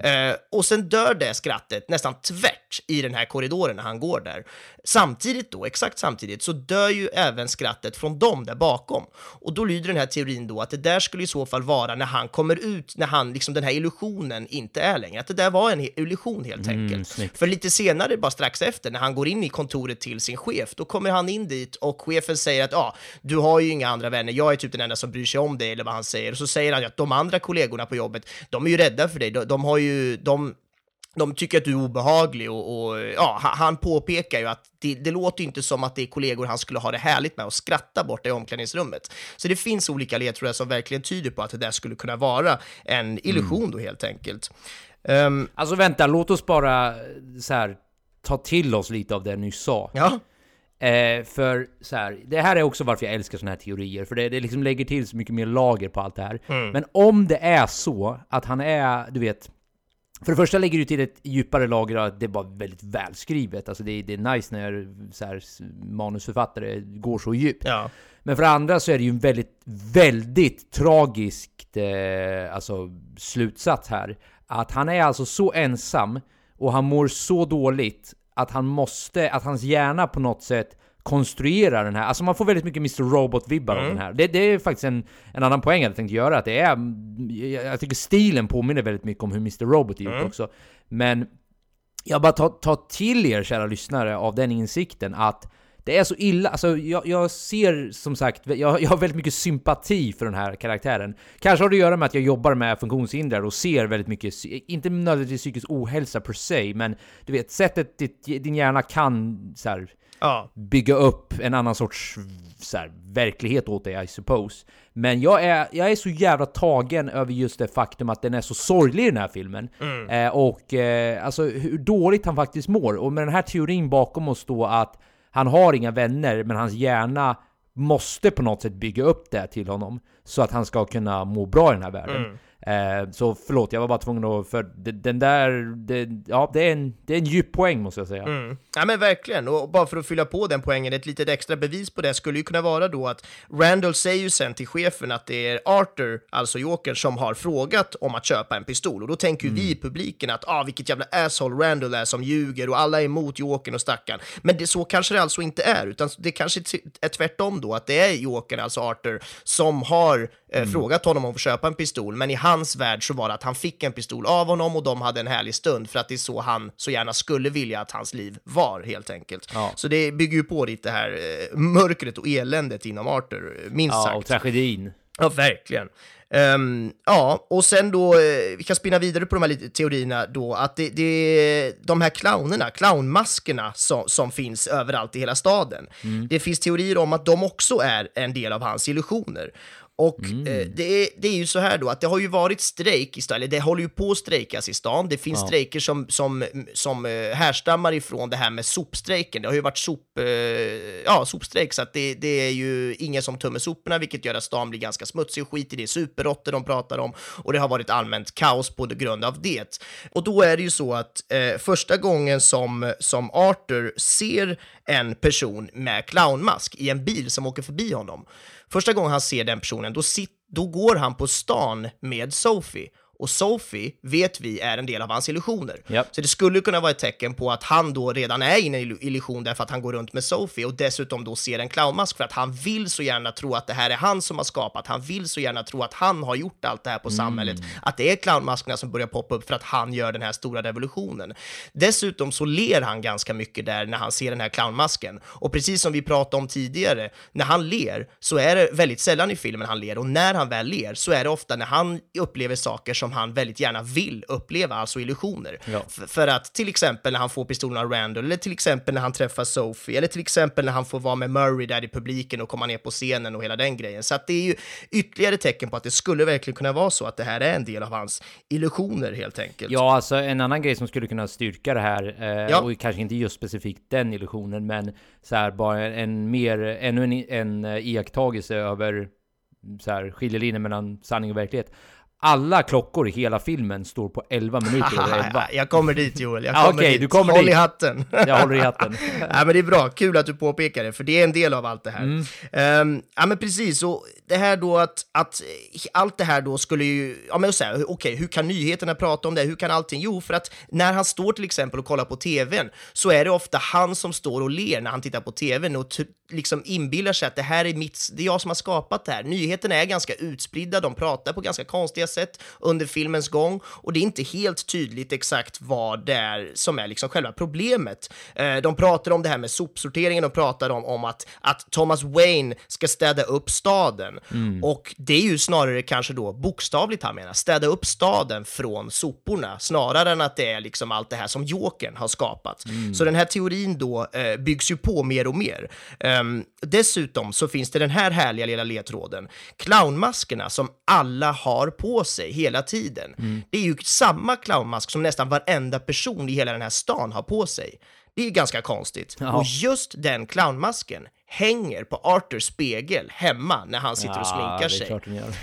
S5: Eh, och sen dör det skrattet nästan tvärt i den här korridoren när han går där. Samtidigt då, exakt samtidigt, så dör ju även skrattet från dem där bakom. Och då lyder den här teorin då att det där skulle i så fall vara när han kommer ut, när han, liksom den här illusionen inte är längre. Att det där var en illusion helt enkelt.
S1: snyggt.
S5: För lite senare, bara strax efter, när han går in i kontoret till sin chef, då kommer han in dit och chefen säger att ja, du har ju inga andra vänner, jag är typ den enda som bryr sig om dig, eller vad han säger. Och så säger han ju att de andra kollegorna på jobbet, de är ju rädda för dig, de, de har ju, de, de tycker att du är obehaglig och, och ja, ha- han påpekar ju att det, det låter inte som att det är kollegor han skulle ha det härligt med och skratta borta i omklädningsrummet. Så det finns olika ledtrådar som verkligen tyder på att det där skulle kunna vara en illusion då helt enkelt. Ehm,
S1: Alltså vänta, låt oss bara så här ta till oss lite av det ni sa.
S5: ja,
S1: Eh, för så här, det här är också varför jag älskar såna här teorier, för det, det liksom lägger till så mycket mer lager på allt det här. Men om det är så att han är, du vet, för det första lägger du till ett djupare lager att det var väldigt välskrivet. Alltså det, det är nice när så här, manusförfattare går så djupt.
S5: ja.
S1: Men för det andra så är det ju en väldigt, väldigt tragiskt eh, alltså, slutsats här. Att han är alltså så ensam och han mår så dåligt att han måste, att hans hjärna på något sätt konstruerar den här, alltså man får väldigt mycket Mr. Robot-vibbar av den här. Det, det är faktiskt en, en annan poäng jag tänkte göra, att det är, jag, tycker stilen påminner väldigt mycket om hur Mr. Robot är gjort också. Men jag bara ta, ta till er kära lyssnare av den insikten att det är så illa, alltså jag, jag ser som sagt, jag, jag har väldigt mycket sympati för den här karaktären. Kanske har det att göra med att jag jobbar med funktionshindrade och ser väldigt mycket, inte nödvändigtvis psykisk ohälsa per se, men du vet sättet ditt, din hjärna kan så här,
S5: Ja.
S1: bygga upp en annan sorts här, verklighet åt dig, I suppose. Men jag är, jag är så jävla tagen över just det faktum att den är så sorglig i den här filmen. Eh, och eh, alltså hur dåligt han faktiskt mår. Och med den här teorin bakom oss då att han har inga vänner, men hans hjärna måste på något sätt bygga upp det till honom. Så att han ska kunna må bra i den här världen. Eh, så förlåt, jag var bara tvungen att... För de- den där... Det, ja, det är, en, det är en djup poäng måste jag säga.
S5: Mm. Ja men verkligen, och bara för att fylla på den poängen, ett litet extra bevis på det skulle ju kunna vara då att Randall säger ju sen till chefen att det är Arthur, alltså Jokern, som har frågat om att köpa en pistol. Och då tänker ju vi i publiken att ah, vilket jävla asshole Randall är som ljuger och alla är emot Jokern och stackaren. Men det, så kanske det alltså inte är, utan det kanske är tvärtom då, att det är Jokern, alltså Arthur, som har eh, frågat honom om att köpa en pistol, men i hans värld så var det att han fick en pistol av honom och de hade en härlig stund för att det är så han så gärna skulle vilja att hans liv var helt enkelt.
S1: Ja.
S5: Så det bygger ju på lite det här eh, mörkret och eländet inom Arthur, eh, minst
S1: Ja,
S5: sagt.
S1: och tragedin.
S5: Ja, verkligen. Ehm, ja, och sen då, vi kan spinna vidare på de här lite teorierna då, att det, det de här clownerna, clownmaskerna som, som finns överallt i hela staden. Det finns teorier om att de också är en del av hans illusioner. Och eh, det, är, det är ju så här då att det har ju varit strejk i stan, eller det håller ju på att strejkas i stan. Det finns strejker som, som, som eh, härstammar ifrån det här med sopstrejken. Det har ju varit sop, eh, ja, sopstrejk, så att det, det är ju ingen som tömmer soporna, vilket gör att stan blir ganska smutsig och skit i det. är superråttor de pratar om och det har varit allmänt kaos på grund av det. Och då är det ju så att eh, första gången som, som Arthur ser en person med clownmask i en bil som åker förbi honom, Första gången han ser den personen, då, sit, då går han på stan med Sophie. Och Sophie vet vi är en del av hans illusioner.
S1: Japp.
S5: Så det skulle kunna vara ett tecken på att han då redan är inne i en illusion därför att han går runt med Sophie och dessutom då ser en clownmask för att han vill så gärna tro att det här är han som har skapat. Han vill så gärna tro att han har gjort allt det här på samhället. Att det är clownmaskerna som börjar poppa upp för att han gör den här stora revolutionen. Dessutom så ler han ganska mycket där när han ser den här clownmasken. Och precis som vi pratade om tidigare, när han ler så är det väldigt sällan i filmen han ler och när han väl ler så är det ofta när han upplever saker som han väldigt gärna vill uppleva, alltså illusioner.
S1: Ja.
S5: För att till exempel när han får pistolen av Randall, eller till exempel när han träffar Sophie, eller till exempel när han får vara med Murray där i publiken och komma ner på scenen och hela den grejen. Så att det är ju ytterligare tecken på att det skulle verkligen kunna vara så att det här är en del av hans illusioner helt enkelt.
S1: Ja, alltså en annan grej som skulle kunna styrka det här, eh,
S5: Ja.
S1: och kanske inte just specifikt den illusionen, men så här bara en mer, ännu en, en eh, iakttagelse över så här skiljelinjen mellan sanning och verklighet. Alla klockor i hela filmen står på 11 minuter över *laughs* 11.
S5: jag kommer dit Joel, jag
S1: Ja,
S5: kommer
S1: okej,
S5: dit.
S1: du kommer
S5: Håll
S1: dit.
S5: i hatten.
S1: Jag håller i hatten. *laughs*
S5: ja, men det är bra, kul att du påpekar det, för det är en del av allt det här.
S1: Mm.
S5: Ehm, ja, men precis, och det här då att, att allt det här då skulle ju, ja men så här, okej, hur kan nyheterna prata om det? Hur kan allting? Jo, för att när han står till exempel och kollar på tvn så är det ofta han som står och ler när han tittar på tvn och liksom inbillar sig att det här är mitt, det är jag som har skapat det här. Nyheterna är ganska utspridda, de pratar på ganska konstiga sätt under filmens gång och det är inte helt tydligt exakt vad det är som är liksom själva problemet. Eh, de pratar om det här med sopsorteringen, de pratar om, om att, att Thomas Wayne ska städa upp staden. Och det är ju snarare kanske då bokstavligt han menar, städa upp staden från soporna, snarare än att det är liksom allt det här som Jokern har skapat. Så den här teorin då eh, byggs ju på mer och mer. Ehm, dessutom så finns det den här härliga lilla ledtråden. Clownmaskerna som alla har på sig hela tiden. Det är ju samma clownmask som nästan varenda person i hela den här stan har på sig. Det är ganska konstigt.
S1: Ja.
S5: Och just den clownmasken hänger på Arthurs spegel hemma när han sitter och sminkar sig.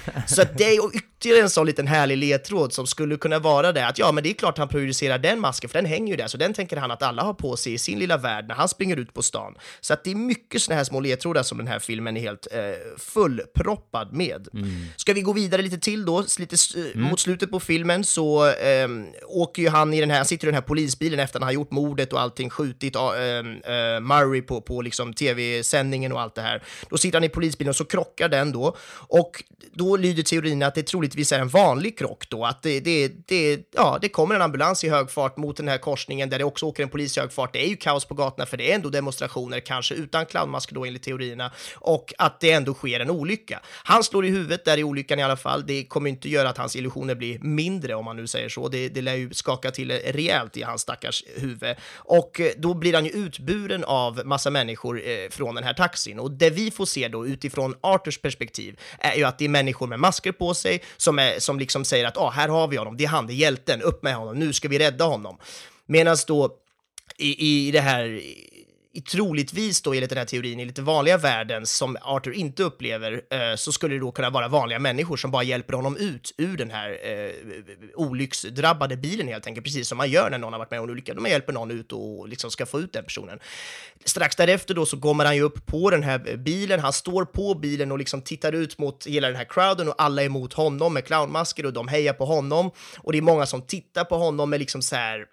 S5: *laughs* Så att det är ytterligare en sån liten härlig ledtråd som skulle kunna vara det att ja, men det är klart han projicerar den masken, för den hänger ju där, så den tänker han att alla har på sig i sin lilla värld när han springer ut på stan. Så att det är mycket såna här små ledtrådar som den här filmen är helt eh, fullproppad med. Ska vi gå vidare lite till då, lite eh, mot slutet på filmen så eh, åker ju han i den här, han sitter i den här polisbilen efter att han har gjort mordet och allting, skjutit eh, eh, Murray på, på liksom tv sändningen och allt det här. Då sitter han i polisbilen och så krockar den då. Och då lyder teorin att det troligtvis är en vanlig krock då, att det, det, det, ja, det kommer en ambulans i hög fart mot den här korsningen där det också åker en polis i hög fart. Det är ju kaos på gatorna för det är ändå demonstrationer, kanske utan clownmask då enligt teorierna, och att det ändå sker en olycka. Han slår i huvudet där i olyckan i alla fall. Det kommer inte göra att hans illusioner blir mindre om man nu säger så. Det, det lär ju skaka till rejält i hans stackars huvud. Och då blir han ju utburen av massa människor eh, från den här taxin. Och det vi får se då utifrån Arthurs perspektiv är ju att det är människor med masker på sig som, är, som liksom säger att ah, här har vi honom, det är han, det är hjälten, upp med honom, nu ska vi rädda honom. Medan då i, i det här troligtvis då enligt den här teorin i lite vanliga världen som Arthur inte upplever eh, så skulle det då kunna vara vanliga människor som bara hjälper honom ut ur den här eh, olycksdrabbade bilen helt enkelt, precis som man gör när någon har varit med om en olycka. Man hjälper någon ut och liksom ska få ut den personen. Strax därefter då så kommer han ju upp på den här bilen, han står på bilen och liksom tittar ut mot hela den här crowden och alla är emot honom med clownmasker och de hejar på honom och det är många som tittar på honom med liksom så här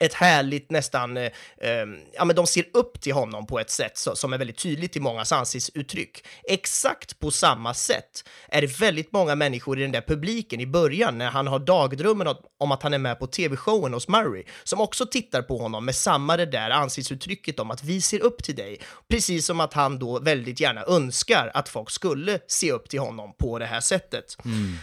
S5: ett härligt nästan, eh, ehm, ja men de ser upp till honom på ett sätt så, som är väldigt tydligt i mångas ansiktsuttryck. Exakt på samma sätt är det väldigt många människor i den där publiken i början när han har dagdrömmen om att han är med på tv-showen hos Murray, som också tittar på honom med samma det där ansiktsuttrycket om att vi ser upp till dig. Precis som att han då väldigt gärna önskar att folk skulle se upp till honom på det här sättet. Mm.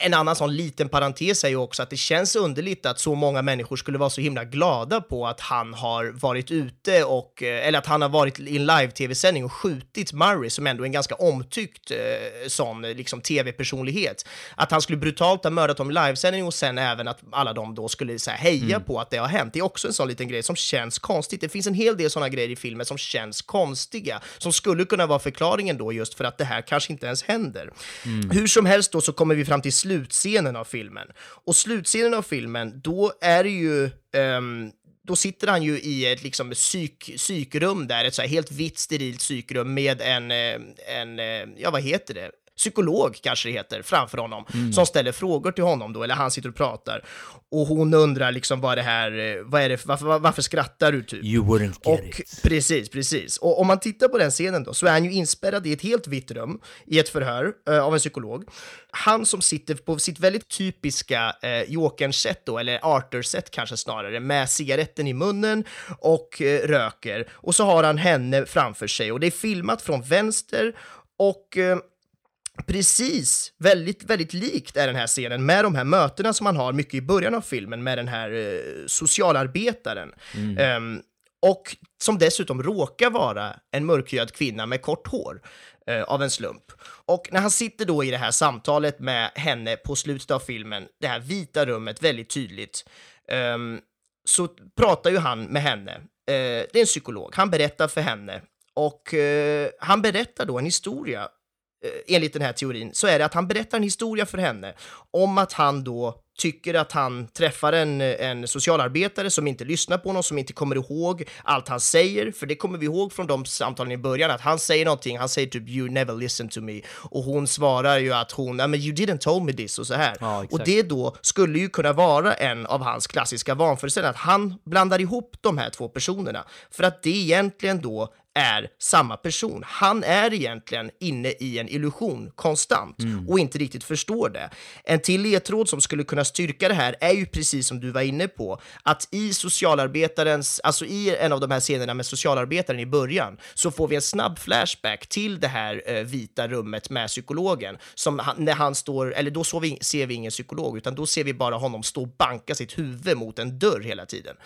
S5: En annan sån liten parentes är ju också att det känns underligt att så många människor skulle vara så himla glada på att han har varit ute och, eh, eller att han har varit i en live-tv-sändning och skjutit Murray som ändå är en ganska omtyckt eh, sån liksom tv-personlighet. Att han skulle brutalt ha mördat dem i livesändning och sen även att alla de då skulle så här, heja mm. på att det har hänt. Det är också en sån liten grej som känns konstigt. Det finns en hel del såna grejer i filmen som känns konstiga, som skulle kunna vara förklaringen då just för att det här kanske inte ens händer. Mm. Hur som helst då så kommer vi fram till till slutscenen av filmen. Och slutscenen av filmen, då är det ju um, då sitter han ju i ett liksom psyk, psykrum där, ett så här helt vitt sterilt psykrum med en, eh, en, eh, ja vad heter det, psykolog kanske det heter, framför honom, mm. som ställer frågor till honom då, eller han sitter och pratar. Och hon undrar liksom vad det här, eh, vad är det, varför, varför skrattar du typ?
S1: You wouldn't get
S5: och,
S1: it.
S5: Precis, precis. Och om man tittar på den scenen då, så är han ju inspärrad i ett helt vitt rum, i ett förhör uh, av en psykolog. Han som sitter på sitt väldigt typiska uh, Jokern-sätt då, eller Arthur-sätt kanske snarare, med cigaretten i munnen och uh, röker. Och så har han henne framför sig och det är filmat från vänster och Precis, väldigt, väldigt likt är den här scenen med de här mötena som man har mycket i början av filmen med den här eh, socialarbetaren. Mm. Um, och som dessutom råkar vara en mörkhyad kvinna med kort hår uh, av en slump. Och när han sitter då i det här samtalet med henne på slutet av filmen, det här vita rummet väldigt tydligt, um, så pratar ju han med henne. Uh, det är en psykolog, han berättar för henne och uh, han berättar då en historia Eh, enligt den här teorin, så är det att han berättar en historia för henne om att han då tycker att han träffar en, en socialarbetare som inte lyssnar på honom, som inte kommer ihåg allt han säger, för det kommer vi ihåg från de samtalen i början, att han säger någonting, han säger typ “you never listen to me” och hon svarar ju att hon “men you didn't tell me this” och så här. Ja, och det då skulle ju kunna vara en av hans klassiska vanföreställningar, att han blandar ihop de här två personerna, för att det egentligen då är samma person. Han är egentligen inne i en illusion konstant mm. och inte riktigt förstår det. En till ledtråd som skulle kunna styrka det här är ju precis som du var inne på, att i socialarbetarens, alltså i en av de här scenerna med socialarbetaren i början, så får vi en snabb flashback till det här eh, vita rummet med psykologen, som när han står, eller då vi, ser vi ingen psykolog, utan då ser vi bara honom stå och banka sitt huvud mot en dörr hela tiden.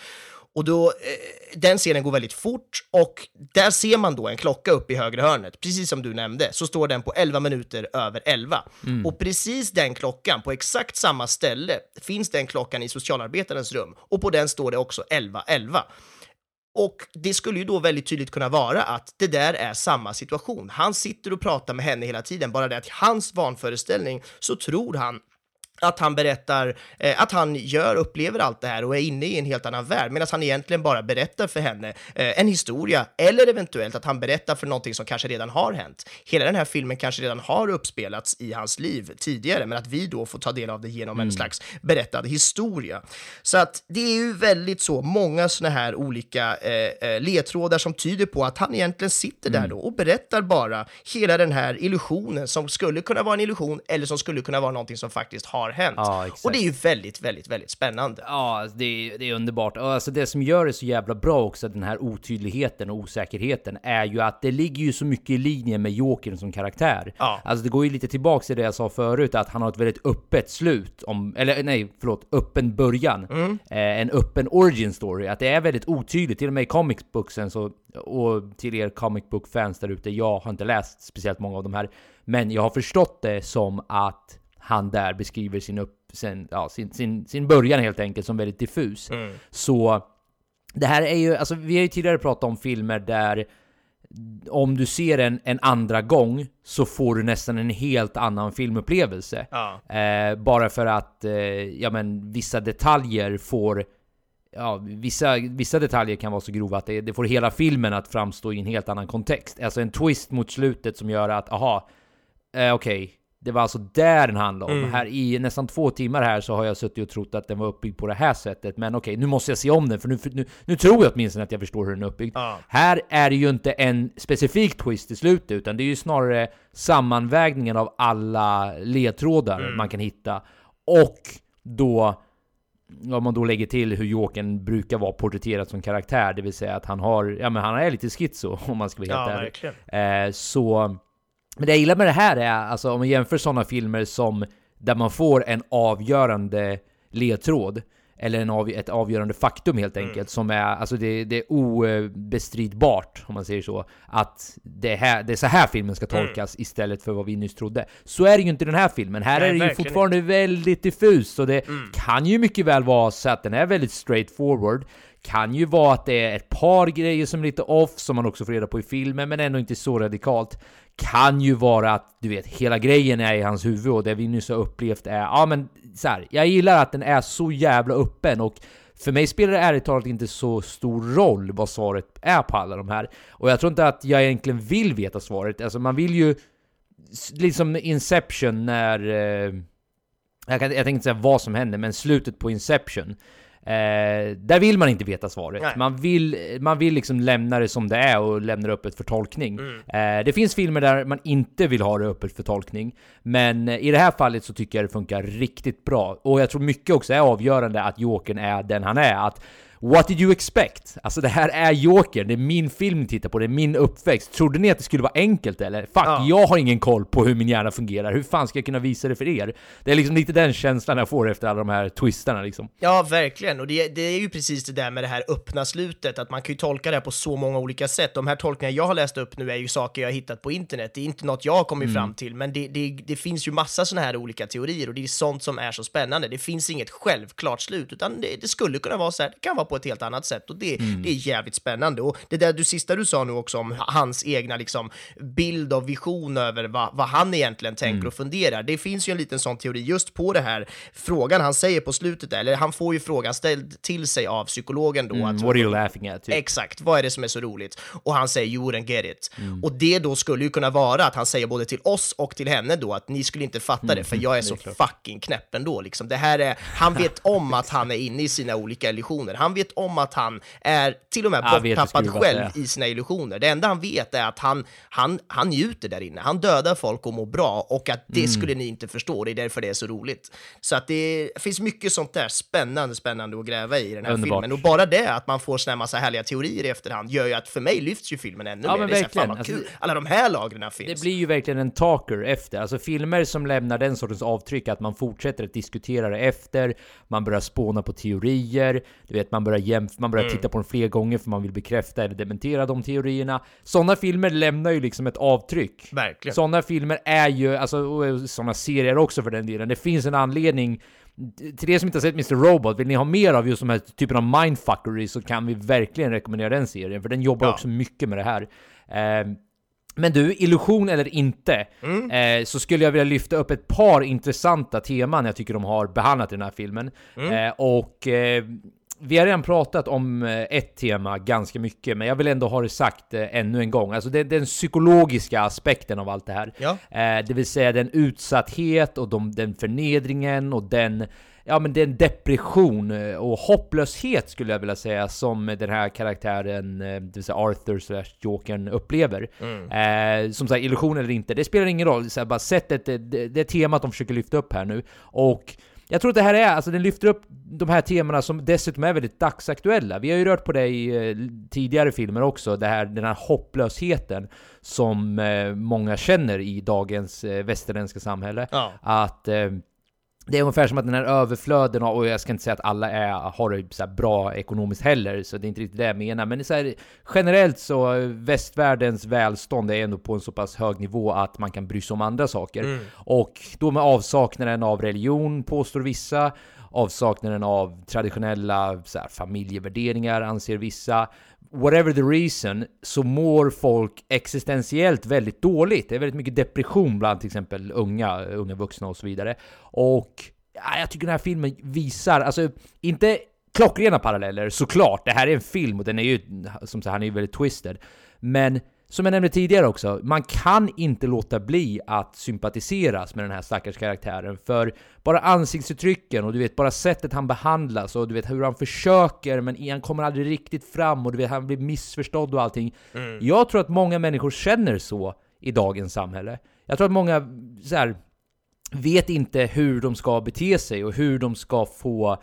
S5: Och då, eh, den scenen går väldigt fort och där ser man då en klocka upp i högra hörnet. Precis som du nämnde så står den på 11 minuter över 11. Mm. Och precis den klockan, på exakt samma ställe, finns den klockan i socialarbetarens rum. Och på den står det också 11.11. Och det skulle ju då väldigt tydligt kunna vara att det där är samma situation. Han sitter och pratar med henne hela tiden, bara det att i hans vanföreställning så tror han att han berättar eh, att han gör, upplever allt det här och är inne i en helt annan värld, medan han egentligen bara berättar för henne eh, en historia, eller eventuellt att han berättar för någonting som kanske redan har hänt. Hela den här filmen kanske redan har uppspelats i hans liv tidigare, men att vi då får ta del av det genom en slags berättad historia. Så att det är ju väldigt så, många sådana här olika eh, eh, ledtrådar som tyder på att han egentligen sitter där då och berättar bara hela den här illusionen som skulle kunna vara en illusion eller som skulle kunna vara någonting som faktiskt har hänt.
S1: Ja,
S5: och det är ju väldigt, väldigt, väldigt spännande.
S1: Ja, alltså, det är, det är underbart. Och alltså det som gör det så jävla bra också, den här otydligheten och osäkerheten, är ju att det ligger ju så mycket i linje med Jokern som karaktär.
S5: Ja.
S1: Alltså det går ju lite tillbaks till det jag sa förut, att han har ett väldigt öppet slut, om, eller nej, förlåt, öppen början.
S5: Mm.
S1: Eh, en öppen origin story, att det är väldigt otydligt, till och med i comic booksen så, och till er comic book fans där ute, jag har inte läst speciellt många av de här, men jag har förstått det som att han där beskriver sin, upp, sin, ja, sin, sin, sin början helt enkelt som väldigt diffus. Så det här är ju, alltså vi har ju tidigare pratat om filmer där om du ser en en andra gång så får du nästan en helt annan filmupplevelse.
S5: Ja.
S1: Eh, bara för att, eh, ja men vissa detaljer får Ja, vissa, vissa detaljer kan vara så grova att det, det får hela filmen att framstå i en helt annan kontext. Alltså en twist mot slutet som gör att, aha, eh, okej, det var alltså där den handlade om.
S5: Mm.
S1: Här i nästan två timmar här så har jag suttit och trott att den var uppbyggd på det här sättet. Men okej, nu måste jag se om den för nu, nu, nu tror jag åtminstone att jag förstår hur den är uppbyggd.
S5: Ja.
S1: Här är det ju inte en specifik twist i slutet, utan det är ju snarare sammanvägningen av alla ledtrådar
S5: Mm.
S1: man kan hitta. Och då om man då lägger till hur Jokern brukar vara porträtterad som karaktär, det vill säga att han har, ja men han är lite schizo *laughs* om man ska vara helt
S5: Ja,
S1: ärlig. Eh, så, men det jag gillar med det här är, alltså om man jämför sådana filmer som där man får en avgörande ledtråd, eller en av, ett avgörande faktum helt
S5: Mm.
S1: enkelt, som är, alltså det, det är obestridbart, om man säger så, att det, här, det är så här filmen ska
S5: Mm.
S1: tolkas istället för vad vi nyss trodde. Så är det ju inte i den här filmen. Här
S5: Nej,
S1: är det ju fortfarande väldigt diffust, och det
S5: Mm.
S1: kan ju mycket väl vara så att den är väldigt straightforward. Kan ju vara att det är ett par grejer som är lite off, som man också får reda på i filmen, men ändå inte så radikalt. Kan ju vara att, du vet, hela grejen är i hans huvud och det vi nyss har upplevt är, ja men så här, jag gillar att den är så jävla öppen och för mig spelar det ärligt talat inte så stor roll vad svaret är på alla de här. Och jag tror inte att jag egentligen vill veta svaret. Alltså man vill ju... Liksom Inception när... Eh, jag, kan, jag tänkte säga vad som hände, men slutet på Inception. Eh, där vill man inte veta svaret.
S5: Nej.
S1: Man vill, man vill liksom lämna det som det är och lämna det öppet för tolkning.
S5: Mm.
S1: Eh, det finns filmer där man inte vill ha det öppet för tolkning. Men i det här fallet så tycker jag det funkar riktigt bra. Och jag tror mycket också är avgörande att Jokern är den han är. Att What did you expect? Alltså det här är Jokern, det är min film ni tittar på, det är min uppväxt. Trodde ni att det skulle vara enkelt eller? Fuck,
S5: Ja.
S1: jag har ingen koll på hur min hjärna fungerar. Hur fan ska jag kunna visa det för er? Det är liksom lite den känslan jag får efter alla de här twistarna liksom.
S5: Ja, verkligen. Och det, det är ju precis det där med det här öppna slutet, att man kan ju tolka det här på så många olika sätt. De här tolkningarna jag har läst upp nu är ju saker jag har hittat på internet. Det är inte något jag har kommit
S1: Mm.
S5: fram till, men det, det, det finns ju massa sådana här olika teorier och det är sånt som är så spännande. Det finns inget självklart slut, utan det, det skulle kunna vara så här, det kan vara på ett helt annat sätt och det,
S1: Mm.
S5: det är jävligt spännande. Och det där du sista du sa nu också om hans egna liksom bild och vision över vad, vad han egentligen tänker
S1: Mm.
S5: och funderar. Det finns ju en liten sån teori just på det här frågan han säger på slutet, där, eller han får ju frågan ställd till sig av psykologen då.
S1: Mm,
S5: att,
S1: what are you laughing at? Typ.
S5: Exakt, vad är det som är så roligt? Och han säger you wouldn't get it.
S1: Mm.
S5: Och det då skulle ju kunna vara att han säger både till oss och till henne då att ni skulle inte fatta
S1: Mm.
S5: det för jag är *laughs* så fucking knäpp ändå liksom. Det här är, han vet om att han är inne i sina olika illusioner. Han vet om att han är till och med
S1: vet
S5: borttappad själv i sina illusioner. Det enda han vet är att han, han, han njuter där inne. Han dödar folk och mår bra och att
S1: Mm.
S5: det skulle ni inte förstå. Det är därför det är så roligt. Så att det finns mycket sånt där spännande, spännande att gräva i den här
S1: Underbart.
S5: filmen. Och bara det, att man får såna massa härliga teorier i efterhand, gör ju att för mig lyfts ju filmen ännu
S1: Ja,
S5: mer. Det är så här, fan vad
S1: Alltså,
S5: kul. Alla de här lagren finns.
S1: Det blir ju verkligen en talker efter. Alltså filmer som lämnar den sortens avtryck, att man fortsätter att diskutera det efter, man börjar spåna på teorier, du vet, man börjar, jämf- man börjar titta på dem fler gånger för man vill bekräfta eller dementera de teorierna. Sådana filmer lämnar ju liksom ett avtryck.
S5: Verkligen.
S1: Sådana filmer är ju, alltså och sådana serier också för den delen. Det finns en anledning till er som inte har sett Mr. Robot, vill ni ha mer av just de här typen av mindfuckery så kan vi verkligen rekommendera den serien, för den jobbar
S5: Ja.
S1: också mycket med det här. Ehm, Men du, illusion eller inte, eh, så skulle jag vilja lyfta upp ett par intressanta teman jag tycker de har behandlat i den här filmen. Eh, och eh, vi har redan pratat om eh, ett tema ganska mycket, men jag vill ändå ha det sagt eh, ännu en gång. Alltså det, den psykologiska aspekten av allt det här.
S5: Ja.
S1: Eh, det vill säga den utsatthet och de, den förnedringen och den Ja men den depression och hopplöshet skulle jag vilja säga som den här karaktären, det vill säga Arthur slash Jokern upplever. Eh, som sagt, illusion eller inte, det spelar ingen roll. Så här, bara sättet, det, det, det temat de försöker lyfta upp här nu. Och jag tror att det här är, alltså den lyfter upp de här temana som dessutom är väldigt dagsaktuella. Vi har ju rört på det i eh, tidigare filmer också, det här, den här hopplösheten som eh, många känner i dagens eh, västerländska samhälle.
S5: Ja.
S1: Att det är ungefär som att den här överflöden, av- och jag ska inte säga att alla är, har det så bra ekonomiskt heller, så det är inte riktigt det jag menar, men så här, generellt så, västvärldens välstånd är ändå på en så pass hög nivå att man kan bry sig om andra saker. Och då med avsaknaden av religion, påstår vissa, avsaknaden av traditionella så här, familjevärderingar, anser vissa, whatever the reason, så mår folk existentiellt väldigt dåligt. Det är väldigt mycket depression bland till exempel unga, unga vuxna och så vidare. Och ja, jag tycker den här filmen visar, alltså inte klockrena paralleller såklart, det här är en film och den är ju, som sagt, han är ju väldigt twisted. Men som jag nämnde tidigare också, man kan inte låta bli att sympatiseras med den här stackars karaktären. För bara ansiktsuttrycken och du vet, bara sättet han behandlas och du vet hur han försöker men han kommer aldrig riktigt fram och du vet, han blir missförstådd och allting. Jag tror att många människor känner så i dagens samhälle. Jag tror att många så här, vet inte hur de ska bete sig och hur de ska få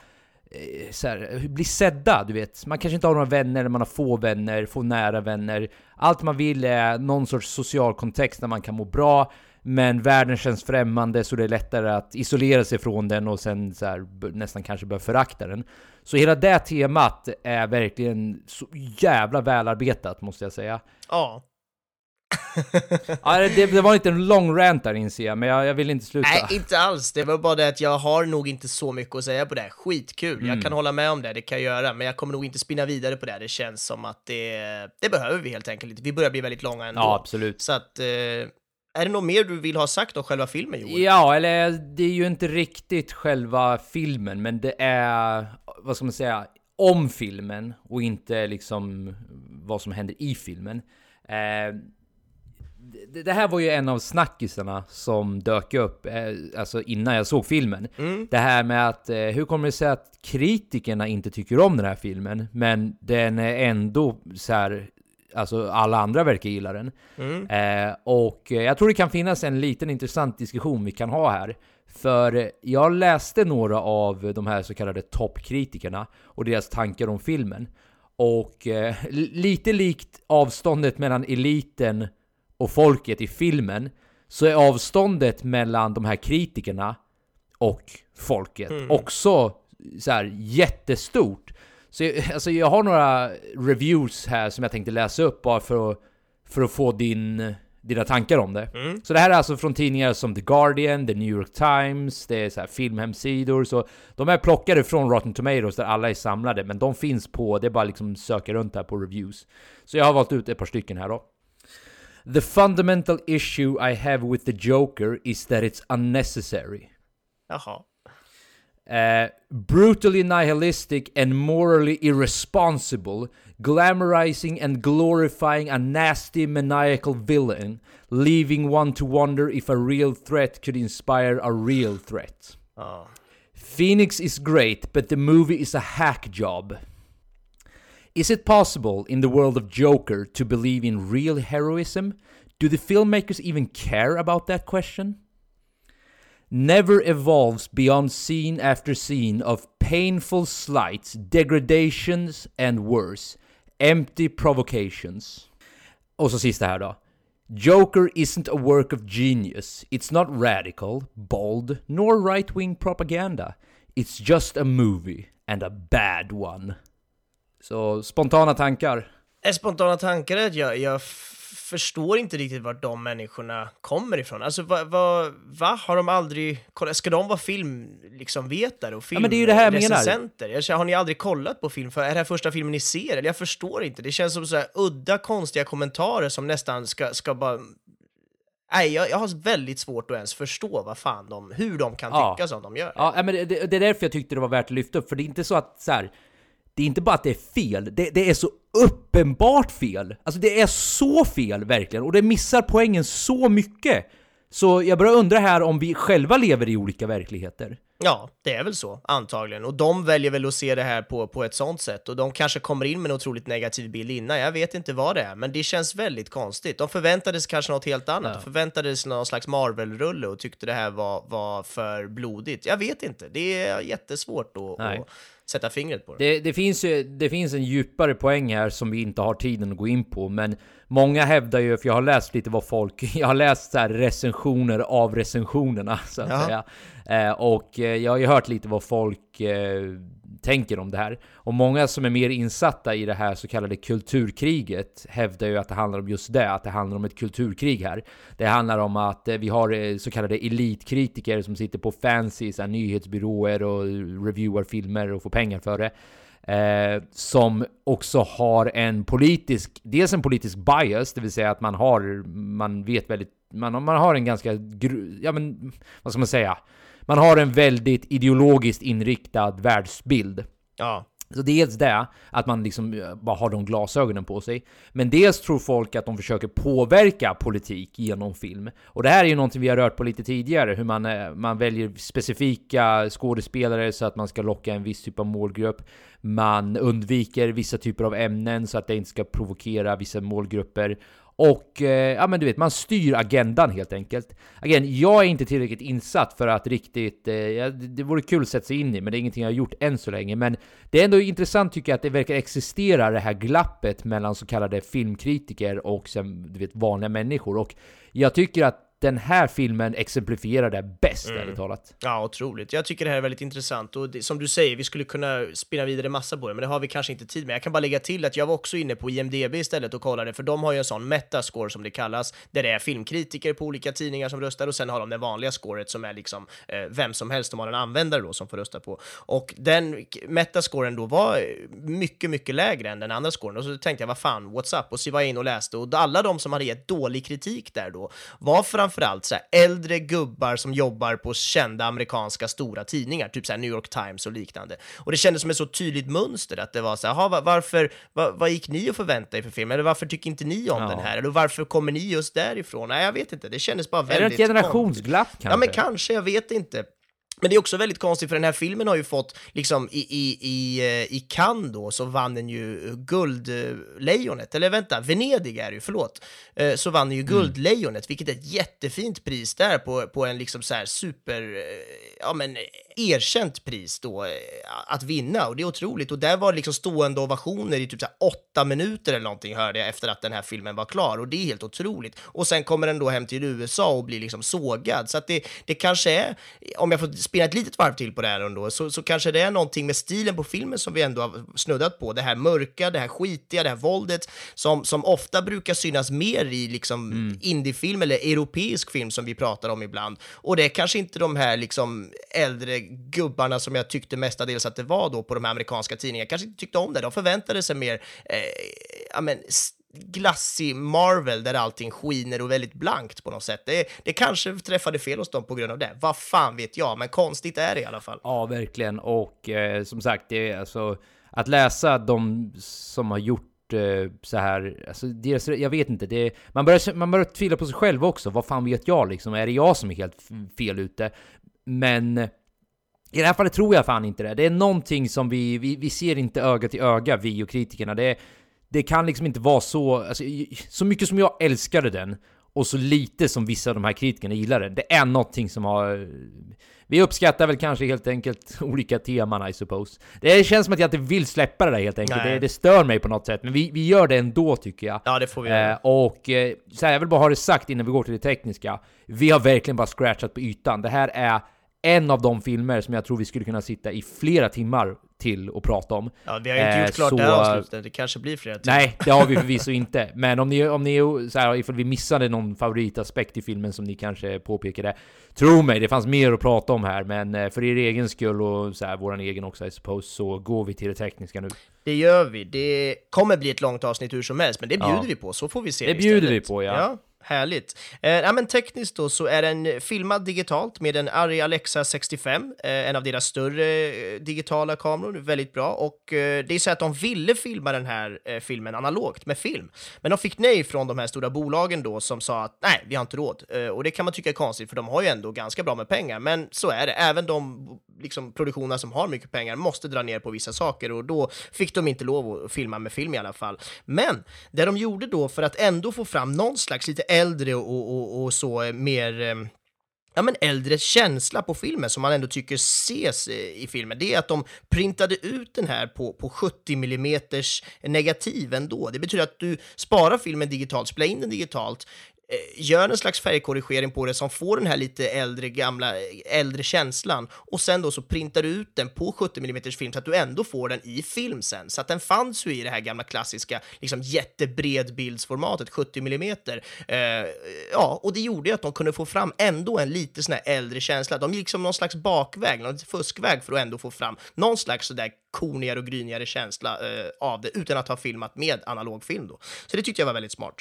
S1: Eh, så här, bli sedda, du vet. Man kanske inte har några vänner, eller man har få vänner, få nära vänner. Allt man vill är någon sorts social kontext där man kan må bra, men världen känns främmande så det är lättare att isolera sig från den och sen så här, nästan kanske börja förakta den. Så hela det temat är verkligen så jävla välarbetat måste jag säga.
S5: Ja. *laughs*
S1: Ja, det, det var inte en lång rant där inser jag, men jag, jag vill inte sluta.
S5: Nej, inte alls. Det var bara det att jag har nog inte så mycket att säga på det. Skitkul.
S1: Mm.
S5: Jag kan hålla med om det, det kan jag göra, men jag kommer nog inte spinna vidare på det. Det känns som att det, det behöver vi helt enkelt inte. Vi börjar bli väldigt långa ändå.
S1: Ja, absolut.
S5: Så att, eh, är det något mer du vill ha sagt om själva filmen, Joel?
S1: Ja, eller det är ju inte riktigt själva filmen, men det är, vad ska man säga, om filmen och inte liksom vad som händer i filmen. Eh, det, här var ju en av snackisarna som dök upp eh, alltså innan jag såg filmen. Det här med att eh, hur kommer det sig att kritikerna inte tycker om den här filmen, men den är ändå så här Alltså alla andra verkar gilla den. Eh, och eh, jag tror det kan finnas en liten intressant diskussion vi kan ha här. För jag läste några av de här så kallade toppkritikerna och deras tankar om filmen. Och eh, li- *laughs* lite likt avståndet mellan eliten och folket i filmen så är avståndet mellan de här kritikerna och folket också så här jättestort. Så jag, alltså jag har några reviews här som jag tänkte läsa upp bara för att, för att få din, dina tankar om det. Så det här är alltså från tidningar som The Guardian, The New York Times, det är så här filmhemsidor, så de är plockade från Rotten Tomatoes där alla är samlade, men de finns på, det är bara liksom söka runt här på reviews. Så jag har valt ut ett par stycken här då. The fundamental issue I have with the Joker is that it's unnecessary.
S5: Jaha.
S1: Uh, brutally nihilistic and morally irresponsible, glamorizing and glorifying a nasty maniacal villain, leaving one to wonder if a real threat could inspire a real threat.
S5: Ja.
S1: Phoenix is great, but the movie is a hack job. Is it possible in the world of Joker to believe in real heroism? Do the filmmakers even care about that question? Never evolves beyond scene after scene of painful slights, degradations, and worse. Empty provocations. Och så sista här då. Joker isn't a work of genius. It's not radical, bold, nor right wing propaganda. It's just a movie, and a bad one. Så spontana tankar?
S5: Spontana tankar är att jag, jag förstår inte riktigt vart de människorna kommer ifrån. Alltså, vad, vad, va? Har de aldrig kollat? Ska de vara filmvetare liksom, och
S1: Ja, jag
S5: filmrecensenter? Känner, Har ni aldrig kollat på film? För är det här första filmen ni ser? Eller jag förstår inte. Det känns som så här udda, konstiga kommentarer som nästan ska, ska bara... Nej, jag, jag har väldigt svårt att ens förstå vad fan de, hur de kan
S1: Ja.
S5: tycka som de gör.
S1: Ja, men det, det det är därför jag tyckte det var värt att lyfta upp, för det är inte så att så här, det är inte bara att det är fel, det, det är så uppenbart fel. Alltså det är så fel verkligen, och det missar poängen så mycket. Så jag börjar undra här om vi själva lever i olika verkligheter.
S5: Ja, det är väl så, antagligen. Och de väljer väl att se det här på, på ett sånt sätt. Och de kanske kommer in med en otroligt negativ bild innan. Jag vet inte vad det är, men det känns väldigt konstigt. De förväntade sig kanske något helt annat.
S1: Ja.
S5: De förväntade sig någon slags Marvel-rulle och tyckte det här var, var för blodigt. Jag vet inte. Det är jättesvårt att, att sätta fingret på det.
S1: Det, det, finns ju, det finns en djupare poäng här som vi inte har tiden att gå in på, men många hävdar ju, för jag har läst lite vad folk, *laughs* jag har läst så här recensioner av recensionerna, så att
S5: Ja.
S1: säga. Eh, och eh, jag har ju hört lite vad folk eh, tänker om det här. Och många som är mer insatta i det här så kallade kulturkriget hävdar ju att det handlar om just det, att det handlar om ett kulturkrig här. Det handlar om att eh, vi har eh, så kallade elitkritiker som sitter på fancy så här, nyhetsbyråer och reviewar filmer och får pengar för det. Eh, som också har en politisk, dels en politisk bias, det vill säga att man har, man vet väldigt, man, man har en ganska, gru, ja men, vad ska man säga? Man har en väldigt ideologiskt inriktad världsbild.
S5: Ja,
S1: Så dels det, att man liksom eh, bara har de glasögonen på sig. Men dels tror folk att de försöker påverka politik genom film. Och det här är ju någonting vi har rört på lite tidigare, hur man, eh, man väljer specifika skådespelare så att man ska locka en viss typ av målgrupp. Man undviker vissa typer av ämnen så att det inte ska provokera vissa målgrupper. Och eh, ja, men du vet, man styr agendan helt enkelt. Again, jag är inte tillräckligt insatt för att riktigt... Eh, ja, det vore kul att sätta sig in i, men det är ingenting jag har gjort än så länge. Men det är ändå intressant tycker jag att det verkar existera det här glappet mellan så kallade filmkritiker och sen, du vet, vanliga människor. Och jag tycker att den här filmen exemplifierar det bäst, ärligt talat.
S5: Ja, otroligt. Jag tycker det här är väldigt intressant och det, som du säger, vi skulle kunna spinna vidare massa på det, men det har vi kanske inte tid med. Jag kan bara lägga till att jag var också inne på IMDB istället och kollade, för de har ju en sån metascore som det kallas, där det är filmkritiker på olika tidningar som röstar och sen har de det vanliga scoret som är liksom eh, vem som helst, de har en användare då som får rösta på. Och den metascoren då var mycket, mycket lägre än den andra scoren och så tänkte jag, vad fan, what's up? Och så var jag in och läste och alla de som hade gett dålig kritik där då var framförallt så här äldre gubbar som jobbar på kända amerikanska stora tidningar, typ så här New York Times och liknande. Och det kändes som ett så tydligt mönster att det var så här, "Jaha, va- varför, va, vad gick ni och förväntade er för film? Eller varför tycker inte ni om
S1: Ja.
S5: den här? Eller varför kommer ni just därifrån? Nej, jag vet inte, det kändes bara
S1: Är det
S5: väldigt
S1: ett generationsglapp kanske?
S5: Ja, men kanske, jag vet inte. Men det är också väldigt konstigt för den här filmen har ju fått, liksom i, i, i, eh, i Cannes då, så vann den ju Guldlejonet, eller vänta, Venedig är det ju, förlåt. Eh, Så vann den ju Guldlejonet, vilket är ett jättefint pris där på, på en liksom så här super, eh, ja men erkänt pris då eh, att vinna och det är otroligt. Och där var det liksom stående ovationer i typ så här åtta minuter eller någonting hörde jag efter att den här filmen var klar och det är helt otroligt. Och sen kommer den då hem till USA och blir liksom sågad. Så att det, det kanske är, om jag får spela ett litet varv till på det här ändå, så, så kanske det är någonting med stilen på filmen som vi ändå har snuddat på. Det här mörka, det här skitiga, det här våldet som, som ofta brukar synas mer i liksom indiefilm eller europeisk film som vi pratar om ibland. Och det är kanske inte de här liksom äldre gubbarna som jag tyckte mestadels att det var då på de här amerikanska tidningarna. Kanske inte tyckte om det. De förväntade sig mer, eh, ja men, glassig Marvel där allting skiner och väldigt blankt på något sätt. Det, det kanske träffade fel hos dem på grund av det. Vad fan vet jag, men konstigt är det i alla fall.
S1: Ja, verkligen. Och eh, som sagt, det är alltså att läsa de som har gjort eh, så här, alltså deras, jag vet inte, det, man, börjar, man börjar tvivla på sig själv också. Vad fan vet jag liksom? Är det jag som är helt fel ute? Men i det här fallet tror jag fan inte det. Det är någonting som vi, vi, vi ser inte öga till öga, vi och kritikerna. Det, är det kan liksom inte vara så, alltså, så mycket som jag älskade den och så lite som vissa av de här kritikerna gillar den. Det är någonting som har... Vi uppskattar väl kanske helt enkelt *laughs* olika teman, I suppose. Det känns som att jag inte vill släppa det där helt enkelt. Det, det stör mig på något sätt, men vi, vi gör det ändå tycker jag.
S5: Ja, det får vi göra.
S1: Eh, och eh, så här, jag vill bara ha det sagt innan vi går till det tekniska. Vi har verkligen bara scratchat på ytan. Det här är en av de filmer som jag tror vi skulle kunna sitta i flera timmar till och prata om.
S5: Ja, vi har ju inte
S1: Eh,
S5: gjort klart
S1: så-
S5: det här avslutet, det kanske blir flera timmar.
S1: Nej, det har vi *laughs* förvisso inte. Men om ni, om ni så här, ifall vi missade någon favoritaspekt i filmen som ni kanske påpekade, tro mig, det fanns mer att prata om här, men eh, för er egen skull och så här, våran egen också, I suppose, så går vi till det tekniska nu.
S5: Det gör vi. Det kommer bli ett långt avsnitt hur som helst, men det bjuder
S1: Ja.
S5: vi på, så får vi se
S1: Det
S5: istället.
S1: bjuder vi på, ja.
S5: Ja, härligt. Eh, ja, men tekniskt då så är den filmad digitalt med en Arri Alexa 65, eh, en av deras större eh, digitala kameror, väldigt bra. Och eh, det är så att de ville filma den här eh, filmen analogt med film, men de fick nej från de här stora bolagen då som sa att nej, vi har inte råd. Eh, och det kan man tycka är konstigt, för de har ju ändå ganska bra med pengar, men så är det. Även de liksom, produktioner som har mycket pengar måste dra ner på vissa saker och då fick de inte lov att filma med film i alla fall. Men det de gjorde då för att ändå få fram någon slags lite äldre och, och, och så eh, mer eh, ja, men äldre känsla på filmen som man ändå tycker ses eh, i filmen, det är att de printade ut den här på, på 70 mm negativ ändå. Det betyder att du sparar filmen digitalt, spelar in den digitalt, Eh, gör en slags färgkorrigering på det som får den här lite äldre, gamla, eh, äldre känslan och sen då så printar du ut den på 70 mm film så att du ändå får den i film sen. Så att den fanns ju i det här gamla klassiska, liksom jättebredbildsformatet 70 mm. Eh, ja, och det gjorde ju att de kunde få fram ändå en lite sån här äldre känsla. De gick som någon slags bakväg, någon fuskväg för att ändå få fram någon slags sådär kornigare och grynigare känsla eh, av det utan att ha filmat med analog film då. Så det tyckte jag var väldigt smart.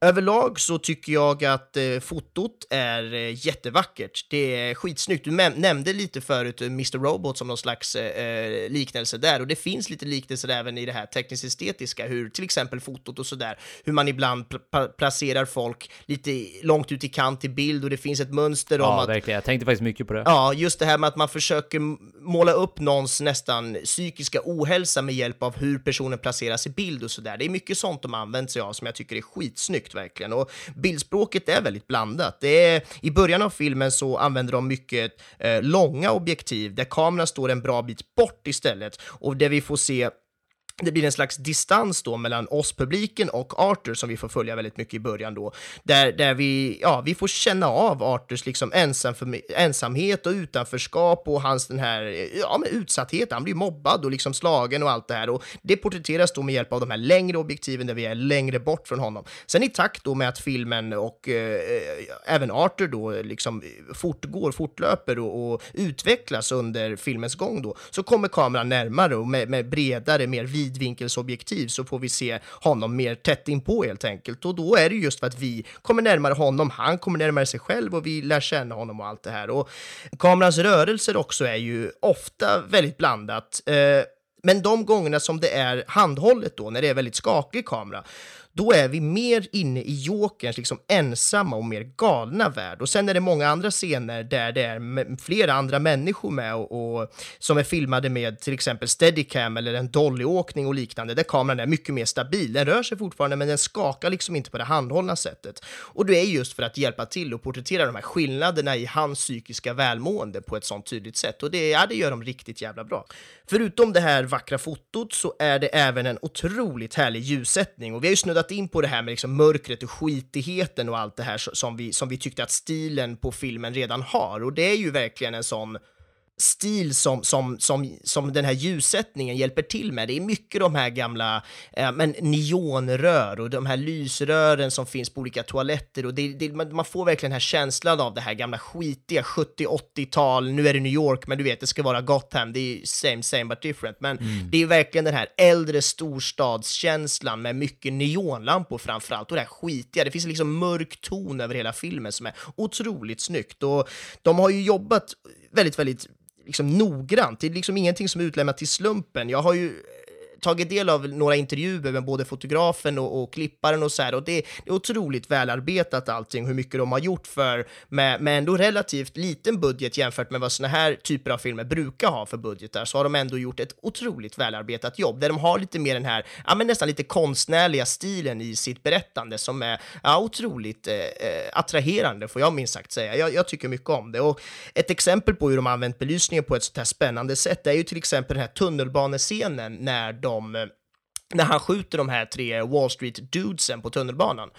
S5: Överlag så tycker jag att eh, fotot är eh, jättevackert. Det är skitsnyggt. Du näm- nämnde lite förut eh, Mr. Robot som någon slags eh, eh, liknelse där och det finns lite liknelser även i det här tekniskt estetiska, hur till exempel fotot och sådär, hur man ibland pl- pla- placerar folk lite långt ut i kant i bild och det finns ett mönster om
S1: Ja,
S5: att
S1: verkligen. Jag tänkte faktiskt mycket på det.
S5: Ja, just det här med att man försöker måla upp någons nästan psykiska ohälsa med hjälp av hur personen placeras i bild och sådär. Det är mycket sånt de använt sig av som jag tycker är skitsnyggt verkligen. Och bildspråket är väldigt blandat. Det är, I början av filmen så använder de mycket eh, långa objektiv där kameran står en bra bit bort istället och där vi får se det blir en slags distans då mellan oss, publiken och Arthur som vi får följa väldigt mycket i början då. Där, där vi, ja, vi får känna av Arthurs liksom ensam ensamhet och utanförskap och hans den här, ja, men utsatthet. Han blir mobbad och liksom slagen och allt det här. Och det porträtteras då med hjälp av de här längre objektiven där vi är längre bort från honom. Sen i takt då med att filmen och eh, även Arthur då liksom fortgår, fortlöper och, och utvecklas under filmens gång då, så kommer kameran närmare och med, med bredare, mer vidvinkelsobjektiv så får vi se honom mer tätt inpå helt enkelt. Och då är det just för att vi kommer närmare honom, han kommer närmare sig själv och vi lär känna honom och allt det här. Och kamerans rörelser också är ju ofta väldigt blandat. Eh, men de gångerna som det är handhållet då, när det är väldigt skakig kamera, då är vi mer inne i Jokerns liksom ensamma och mer galna värld. Och sen är det många andra scener där det är flera andra människor med och, och som är filmade med till exempel steadicam eller en dollyåkning och liknande, där kameran är mycket mer stabil. Den rör sig fortfarande, men den skakar liksom inte på det handhållna sättet. Och det är just för att hjälpa till och porträttera de här skillnaderna i hans psykiska välmående på ett sånt tydligt sätt. Och det, ja, det gör de riktigt jävla bra. Förutom det här vackra fotot så är det även en otroligt härlig ljussättning. Och vi har ju snuddat in på det här med liksom mörkret och skitigheten och allt det här som vi, som vi tyckte att stilen på filmen redan har. Och det är ju verkligen en sån stil som, som, som, som den här ljussättningen hjälper till med. Det är mycket de här gamla eh, men neonrör och de här lysrören som finns på olika toaletter och det, det, man, får verkligen den här känslan av det här gamla skitiga 70-80-tal, nu är det New York, men du vet, det ska vara Gotham, det är same same but different, men det är verkligen den här äldre storstadskänslan med mycket neonlampor framförallt och det här skitiga, det finns liksom mörk ton över hela filmen som är otroligt snyggt och de har ju jobbat väldigt, väldigt liksom noggrant. Det är liksom ingenting som är utlämnat till slumpen. Jag har ju tagit del av några intervjuer med både fotografen och, och klipparen och så här och det, det är otroligt välarbetat allting, hur mycket de har gjort för med, med ändå relativt liten budget jämfört med vad såna här typer av filmer brukar ha för budgetar så har de ändå gjort ett otroligt välarbetat jobb där de har lite mer den här, ja men nästan lite konstnärliga stilen i sitt berättande som är ja, otroligt eh, eh, attraherande får jag minst sagt säga. Jag, jag tycker mycket om det och ett exempel på hur de har använt belysningen på ett sånt här spännande sätt är ju till exempel den här tunnelbanescenen när de de eh, när han skjuter de här tre Wall Street-dudesen på tunnelbanan.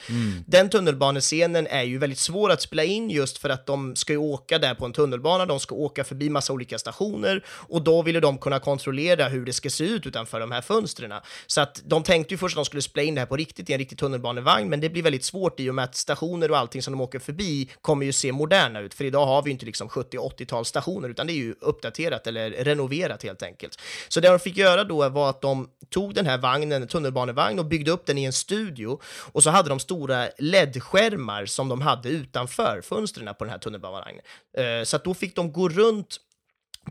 S5: Den tunnelbanescenen är ju väldigt svår att spela in just för att de ska ju åka där på en tunnelbana, de ska åka förbi massa olika stationer och då ville de kunna kontrollera hur det ska se ut utanför de här fönstren. Så att de tänkte ju först att de skulle spela in det här på riktigt i en riktig tunnelbanevagn, men det blir väldigt svårt i och med att stationer och allting som de åker förbi kommer ju se moderna ut, för idag har vi ju inte liksom 70 80-tals stationer, utan det är ju uppdaterat eller renoverat helt enkelt. Så det de fick göra då var att de tog den här vagnen, vagnen, tunnelbanevagn, och byggde upp den i en studio. Och så hade de stora LED-skärmar som de hade utanför fönstren på den här tunnelbanevagnen. Eh, så att då fick de gå runt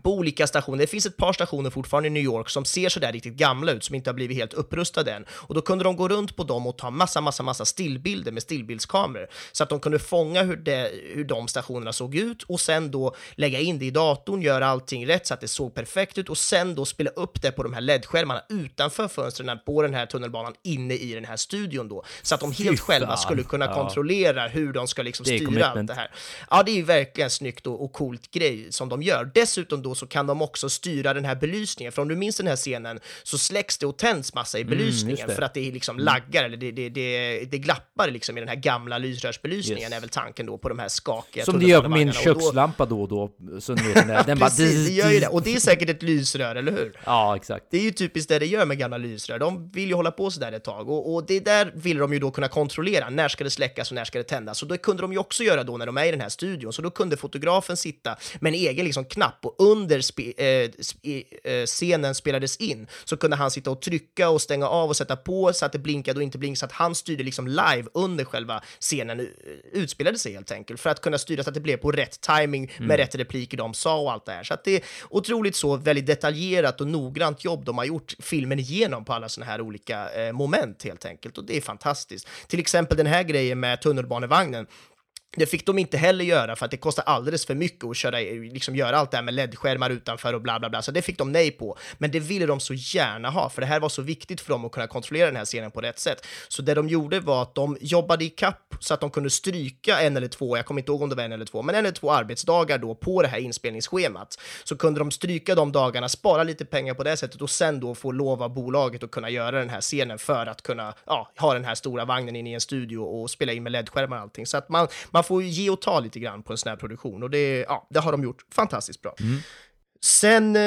S5: på olika stationer. Det finns ett par stationer fortfarande i New York som ser sådär riktigt gamla ut, som inte har blivit helt upprustade än. Och då kunde de gå runt på dem och ta massa, massa, massa stillbilder med stillbildskameror. Så att de kunde fånga hur, det, hur de stationerna såg ut och sen då lägga in det i datorn, göra allting rätt så att det såg perfekt ut och sen då spela upp det på de här LED-skärmarna utanför fönstren på den här tunnelbanan inne i den här studion då. Så att de helt
S1: Fy
S5: själva skulle kunna
S1: Ja.
S5: kontrollera hur de ska liksom
S1: Det
S5: styra allt det här. Ja, det är ju verkligen snyggt och, och coolt grej som de gör. Dessutom då så kan de också styra den här belysningen. För om du minns den här scenen så släcks det och tänds massa i belysningen
S1: Mm, just det.
S5: för att det liksom laggar eller det, det, det, det glappar liksom i den här gamla lysrörsbelysningen
S1: Yes.
S5: är väl tanken då på de här skakiga
S1: Som det gör på min kökslampa då och då. Så vet, den, där, den bara... *laughs*
S5: Precis, det gör ju det. Och det är *laughs* säkert ett lysrör, eller hur?
S1: Ja, exakt.
S5: Det är ju typiskt det det gör med gamla lysrör. De vill ju hålla på sådär ett tag och, och det där vill de ju då kunna kontrollera. När ska det släckas och när ska det tändas? Och det kunde de ju också göra då när de är i den här studion. Så då kunde fotografen sitta med en egen liksom knapp och under spe, eh, sp- eh, scenen spelades in så kunde han sitta och trycka och stänga av och sätta på så att det blinkade och inte blinkade så att han styrde liksom live under själva scenen eh, utspelade sig helt enkelt för att kunna styra så att det blev på rätt timing med rätt repliker de sa och allt det här. Så att det är otroligt så väldigt detaljerat och noggrant jobb de har gjort filmen igenom på alla sådana här olika eh, moment helt enkelt och det är fantastiskt. Till exempel den här grejen med tunnelbanevagnen. Det fick de inte heller göra för att det kostar alldeles för mycket att köra, liksom göra allt det här med LED-skärmar utanför och bla bla bla, så det fick de nej på. Men det ville de så gärna ha, för det här var så viktigt för dem att kunna kontrollera den här scenen på rätt sätt. Så det de gjorde var att de jobbade i kapp så att de kunde stryka en eller två, jag kommer inte ihåg om det var en eller två, men en eller två arbetsdagar då på det här inspelningsschemat. Så kunde de stryka de dagarna, spara lite pengar på det sättet och sen då få lov av bolaget att kunna göra den här scenen för att kunna ja, ha den här stora vagnen inne i en studio och spela in med LED-skärmar och allting. Så att man, man man får ju ge och ta lite grann på en sån här produktion och det, ja, det har de gjort fantastiskt bra. Mm. Sen eh,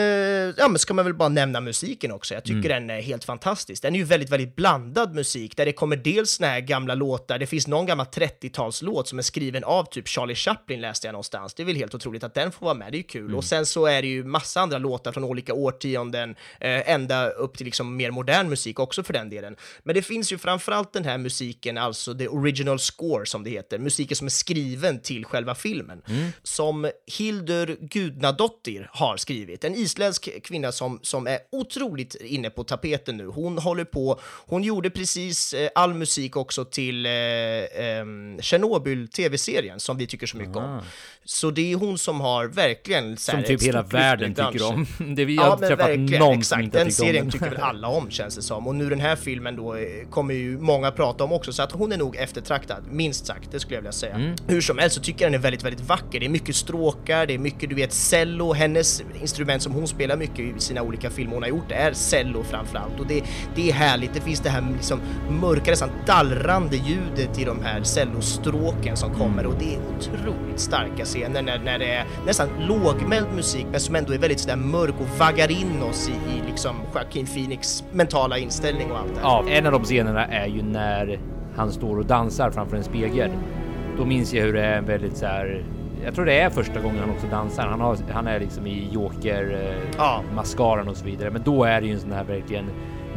S5: ja, men ska man väl bara nämna musiken också. Jag tycker den är helt fantastisk. Den är ju väldigt, väldigt blandad musik där det kommer dels såna här gamla låtar. Det finns någon gammal 30-talslåt som är skriven av typ Charlie Chaplin läste jag någonstans. Det är väl helt otroligt att den får vara med. Det är ju kul. Och sen så är det ju massa andra låtar från olika årtionden, eh, ända upp till liksom mer modern musik också för den delen. Men det finns ju framförallt den här musiken, alltså the original score som det heter, musiken som är skriven till själva filmen, som Hildur Gudnadottir har skrivit. En isländsk kvinna som, som är otroligt inne på tapeten nu. Hon håller på, hon gjorde precis eh, all musik också till eh, ehm, Chernobyl tv-serien som vi tycker så mycket om. Så det är hon som har verkligen
S1: Som typ hela världen tycker om. *laughs* Det vi har
S5: men
S1: träffat
S5: verkligen,
S1: någon som
S5: exakt.
S1: inte har
S5: Den serien tycker väl alla om känns det som. Och nu den här filmen då eh, kommer ju många prata om också, så att hon är nog eftertraktad, minst sagt, det skulle jag vilja säga.
S1: Mm.
S5: Hur som helst så tycker jag den är väldigt, väldigt vacker. Det är mycket stråkar, det är mycket, du vet, cello, hennes instrument som hon spelar mycket i sina olika filmer hon har gjort, är cello framförallt. Och det, det är härligt, det finns det här liksom mörka, nästan dallrande ljudet i de här cellostråken som kommer och det är otroligt starka scener när, när det är nästan lågmäld musik men som ändå är väldigt sådär mörk och vaggar in oss i, i liksom Joaquin Phoenix mentala inställning och allt det.
S1: Ja, en av de scenerna är ju när han står och dansar framför en spegel. Då minns jag hur det är en väldigt så här. Jag tror det är första gången han också dansar. Han, har, han är liksom i Joker eh,
S5: Ja.
S1: och så vidare. Men då är det ju en sån här verkligen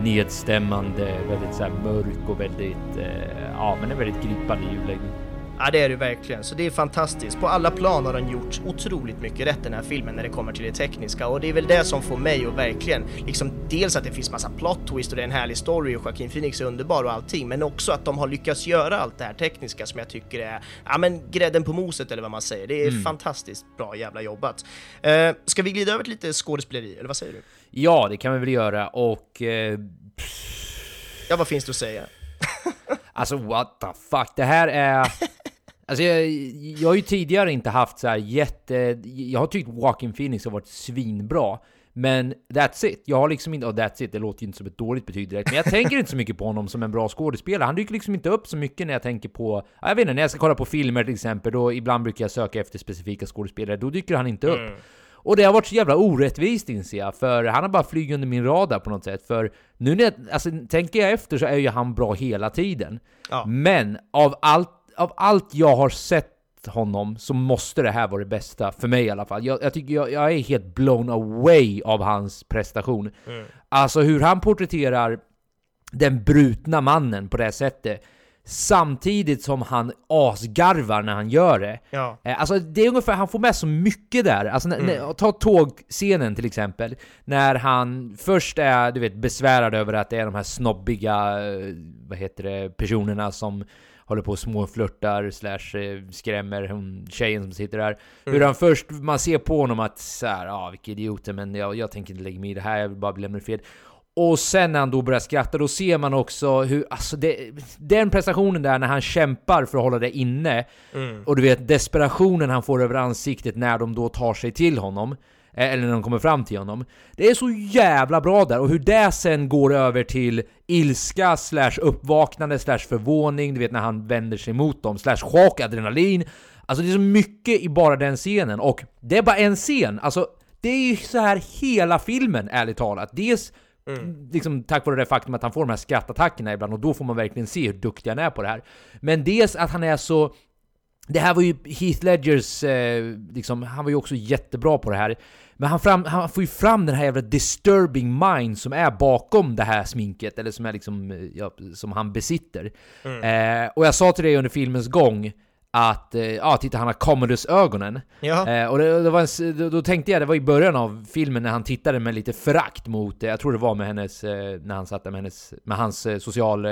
S1: nedstämmande, väldigt så mörk och väldigt, eh, ja, men en väldigt gripande ljudläggning.
S5: Ja, det är det verkligen. Så det är fantastiskt. På alla plan har den gjort otroligt mycket rätt den här filmen när det kommer till det tekniska och det är väl det som får mig att verkligen liksom dels att det finns massa plot twist och det är en härlig story och Joaquin Phoenix är underbar och allting, men också att de har lyckats göra allt det här tekniska som jag tycker är ja, men grädden på moset eller vad man säger. Det är fantastiskt bra jävla jobbat. Uh, ska vi glida över till lite skådespeleri eller vad säger du?
S1: Ja, det kan vi väl göra och eh,
S5: Ja, vad finns det att säga? *laughs*
S1: Alltså what the fuck, det här är... *laughs* Alltså jag, jag har ju tidigare inte haft så här jätte... Jag har tyckt Walking Phoenix har varit svinbra. Men that's it. Jag har liksom inte... Och that's it, det låter ju inte som ett dåligt betyg direkt. Men jag tänker inte så mycket på honom som en bra skådespelare. Han dyker liksom inte upp så mycket när jag tänker på... Jag vet inte, när jag ska kolla på filmer till exempel, då ibland brukar jag söka efter specifika skådespelare. Då dyker han inte upp.
S5: Mm.
S1: Och det har varit så jävla orättvist inser jag, för han har bara flugit under min radar på något sätt. För nu när jag, alltså, tänker jag efter så är ju han bra hela tiden.
S5: Ja.
S1: Men av allt, av allt jag har sett honom så måste det här vara det bästa, för mig i alla fall. Jag, jag tycker jag, jag är helt blown away av hans prestation. Alltså hur han porträtterar den brutna mannen på det här sättet. Samtidigt som han asgarvar när han gör det.
S5: Ja.
S1: Eh, Alltså det är ungefär, han får med så mycket där. Alltså, när, när, ta tågscenen till exempel. När han först är, du vet, besvärad över att det är de här snobbiga, eh, vad heter det, personerna som håller på och småflörtar slash eh, skrämmer hon, tjejen som sitter där. Hur han först, man ser på honom att så här, ja vilka idioter, men jag, jag tänker inte lägga mig i det här, jag vill bara bli lämnad fred. Och sen när han då börjar skratta, då ser man också hur, alltså det, den prestationen där när han kämpar för att hålla det inne, och du vet desperationen han får över ansiktet när de då tar sig till honom, eller när de kommer fram till honom. Det är så jävla bra där, och hur det sen går över till ilska, slash uppvaknande, slash förvåning, du vet när han vänder sig mot dem, slash chock, adrenalin. Alltså det är så mycket i bara den scenen, och det är bara en scen. Alltså, det är ju så här hela filmen, ärligt talat. Dels Liksom tack vare det faktum att han får de här skrattattackerna ibland och då får man verkligen se hur duktig han är på det här. Men dels att han är så... Det här var ju Heath Ledgers, eh, liksom, han var ju också jättebra på det här. Men han, fram, han får ju fram den här jävla disturbing mind som är bakom det här sminket, eller som är liksom, eh, ja, som han besitter. Eh, och jag sa till dig under filmens gång att, eh, ja titta han har Commodus-ögonen.
S5: Ja.
S1: Eh, och det, det var en, då, då tänkte jag, det var i början av filmen när han tittade med lite förakt mot, eh, jag tror det var med hennes, när han satt där med, hennes, med hans eh, social eh,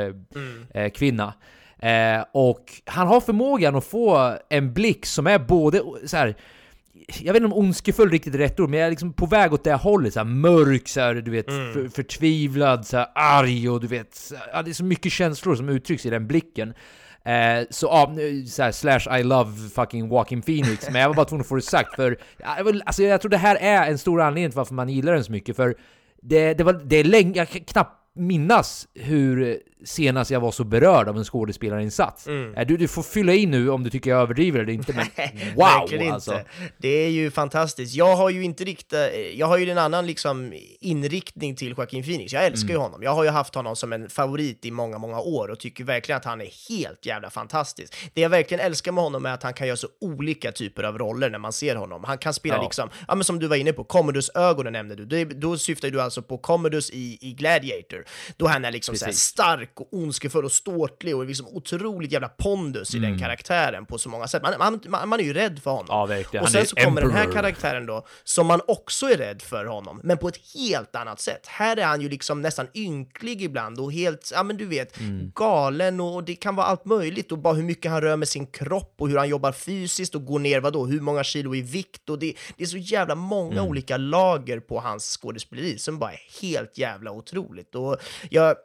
S1: eh, kvinna. Eh, och han har förmågan att få en blick som är både så här. Jag vet inte om ondskefull riktigt är rätt ord, men jag är liksom på väg åt det hållet. Så här, mörk, så här, du vet, för, förtvivlad, så här, arg och du vet... Så, ja, det är så mycket känslor som uttrycks i den blicken. Eh, så ja, så här, slash I love fucking Walking Phoenix, men jag var bara tvungen att få det sagt för... alltså, jag tror det här är en stor anledning till varför man gillar den så mycket, för det, det, var, det är länge... Jag knappt minnas hur senast jag var så berörd av en skådespelarinsats. Eh, Du, du får fylla in nu om du tycker jag överdriver eller inte, men *laughs* wow! Alltså.
S5: inte. Det är ju fantastiskt. Jag har ju inte riktigt, jag har ju en annan liksom inriktning till Joaquin Phoenix. Jag älskar
S1: Mm.
S5: ju honom. Jag har ju haft honom som en favorit i många, många år och tycker verkligen att han är helt jävla fantastisk. Det jag verkligen älskar med honom är att han kan göra så olika typer av roller när man ser honom. Han kan spela
S1: Ja.
S5: liksom, ja men som du var inne på, Commodus-ögonen nämnde du. Det, då syftar du alltså på Commodus i, i Gladiator. Då han är liksom så här
S1: Precis.
S5: stark och ondskefull och ståtlig och liksom otroligt jävla pondus i den karaktären på så många sätt. Man, man, man, man är ju rädd för honom.
S1: Mm. Ja, verkligen.
S5: Och sen så kommer den här
S1: emperor.
S5: karaktären då, som man också är rädd för honom, men på ett helt annat sätt. Här är han ju liksom nästan ynklig ibland och helt, ja men du vet,
S1: Mm.
S5: galen och det kan vara allt möjligt och bara hur mycket han rör med sin kropp och hur han jobbar fysiskt och går ner, vadå, hur många kilo i vikt och det, det är så jävla många
S1: Mm.
S5: olika lager på hans skådespeleri som bara är helt jävla otroligt. Och jag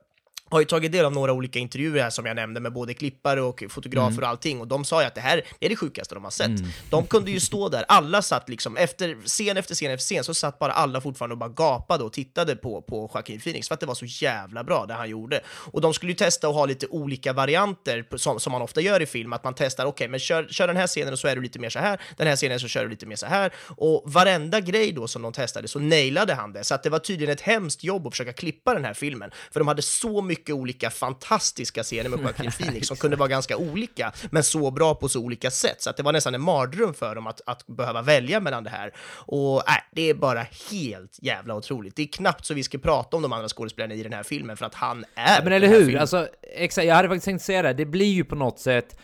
S5: har ju tagit del av några olika intervjuer här som jag nämnde med både klippare och fotografer
S1: Mm.
S5: och allting. Och de sa ju att det här är det sjukaste de har sett. De kunde ju stå där, alla satt liksom efter scen efter scen efter scen så satt bara alla fortfarande och bara gapade och tittade på, på Joaquin Phoenix för att det var så jävla bra det han gjorde. Och de skulle ju testa att ha lite olika varianter som, som man ofta gör i film, att man testar, okej men kör, kör den här scenen och så är du lite mer så här, den här scenen så kör du lite mer så här. Och varenda grej då som de testade så nailade han det. Så att det var tydligen ett hemskt jobb att försöka klippa den här filmen. För de hade så mycket olika fantastiska scener med Joaquin *laughs* Phoenix som kunde vara ganska olika, men så bra på så olika sätt, så att det var nästan en mardröm för dem att, att behöva välja mellan det här. Och nej, det är bara helt jävla otroligt. Det är knappt så vi ska prata om de andra skådespelarna i den här filmen, för att han är
S1: Ja, men eller hur?
S5: filmen.
S1: Alltså, exakt, jag hade faktiskt tänkt säga det, det blir ju på något sätt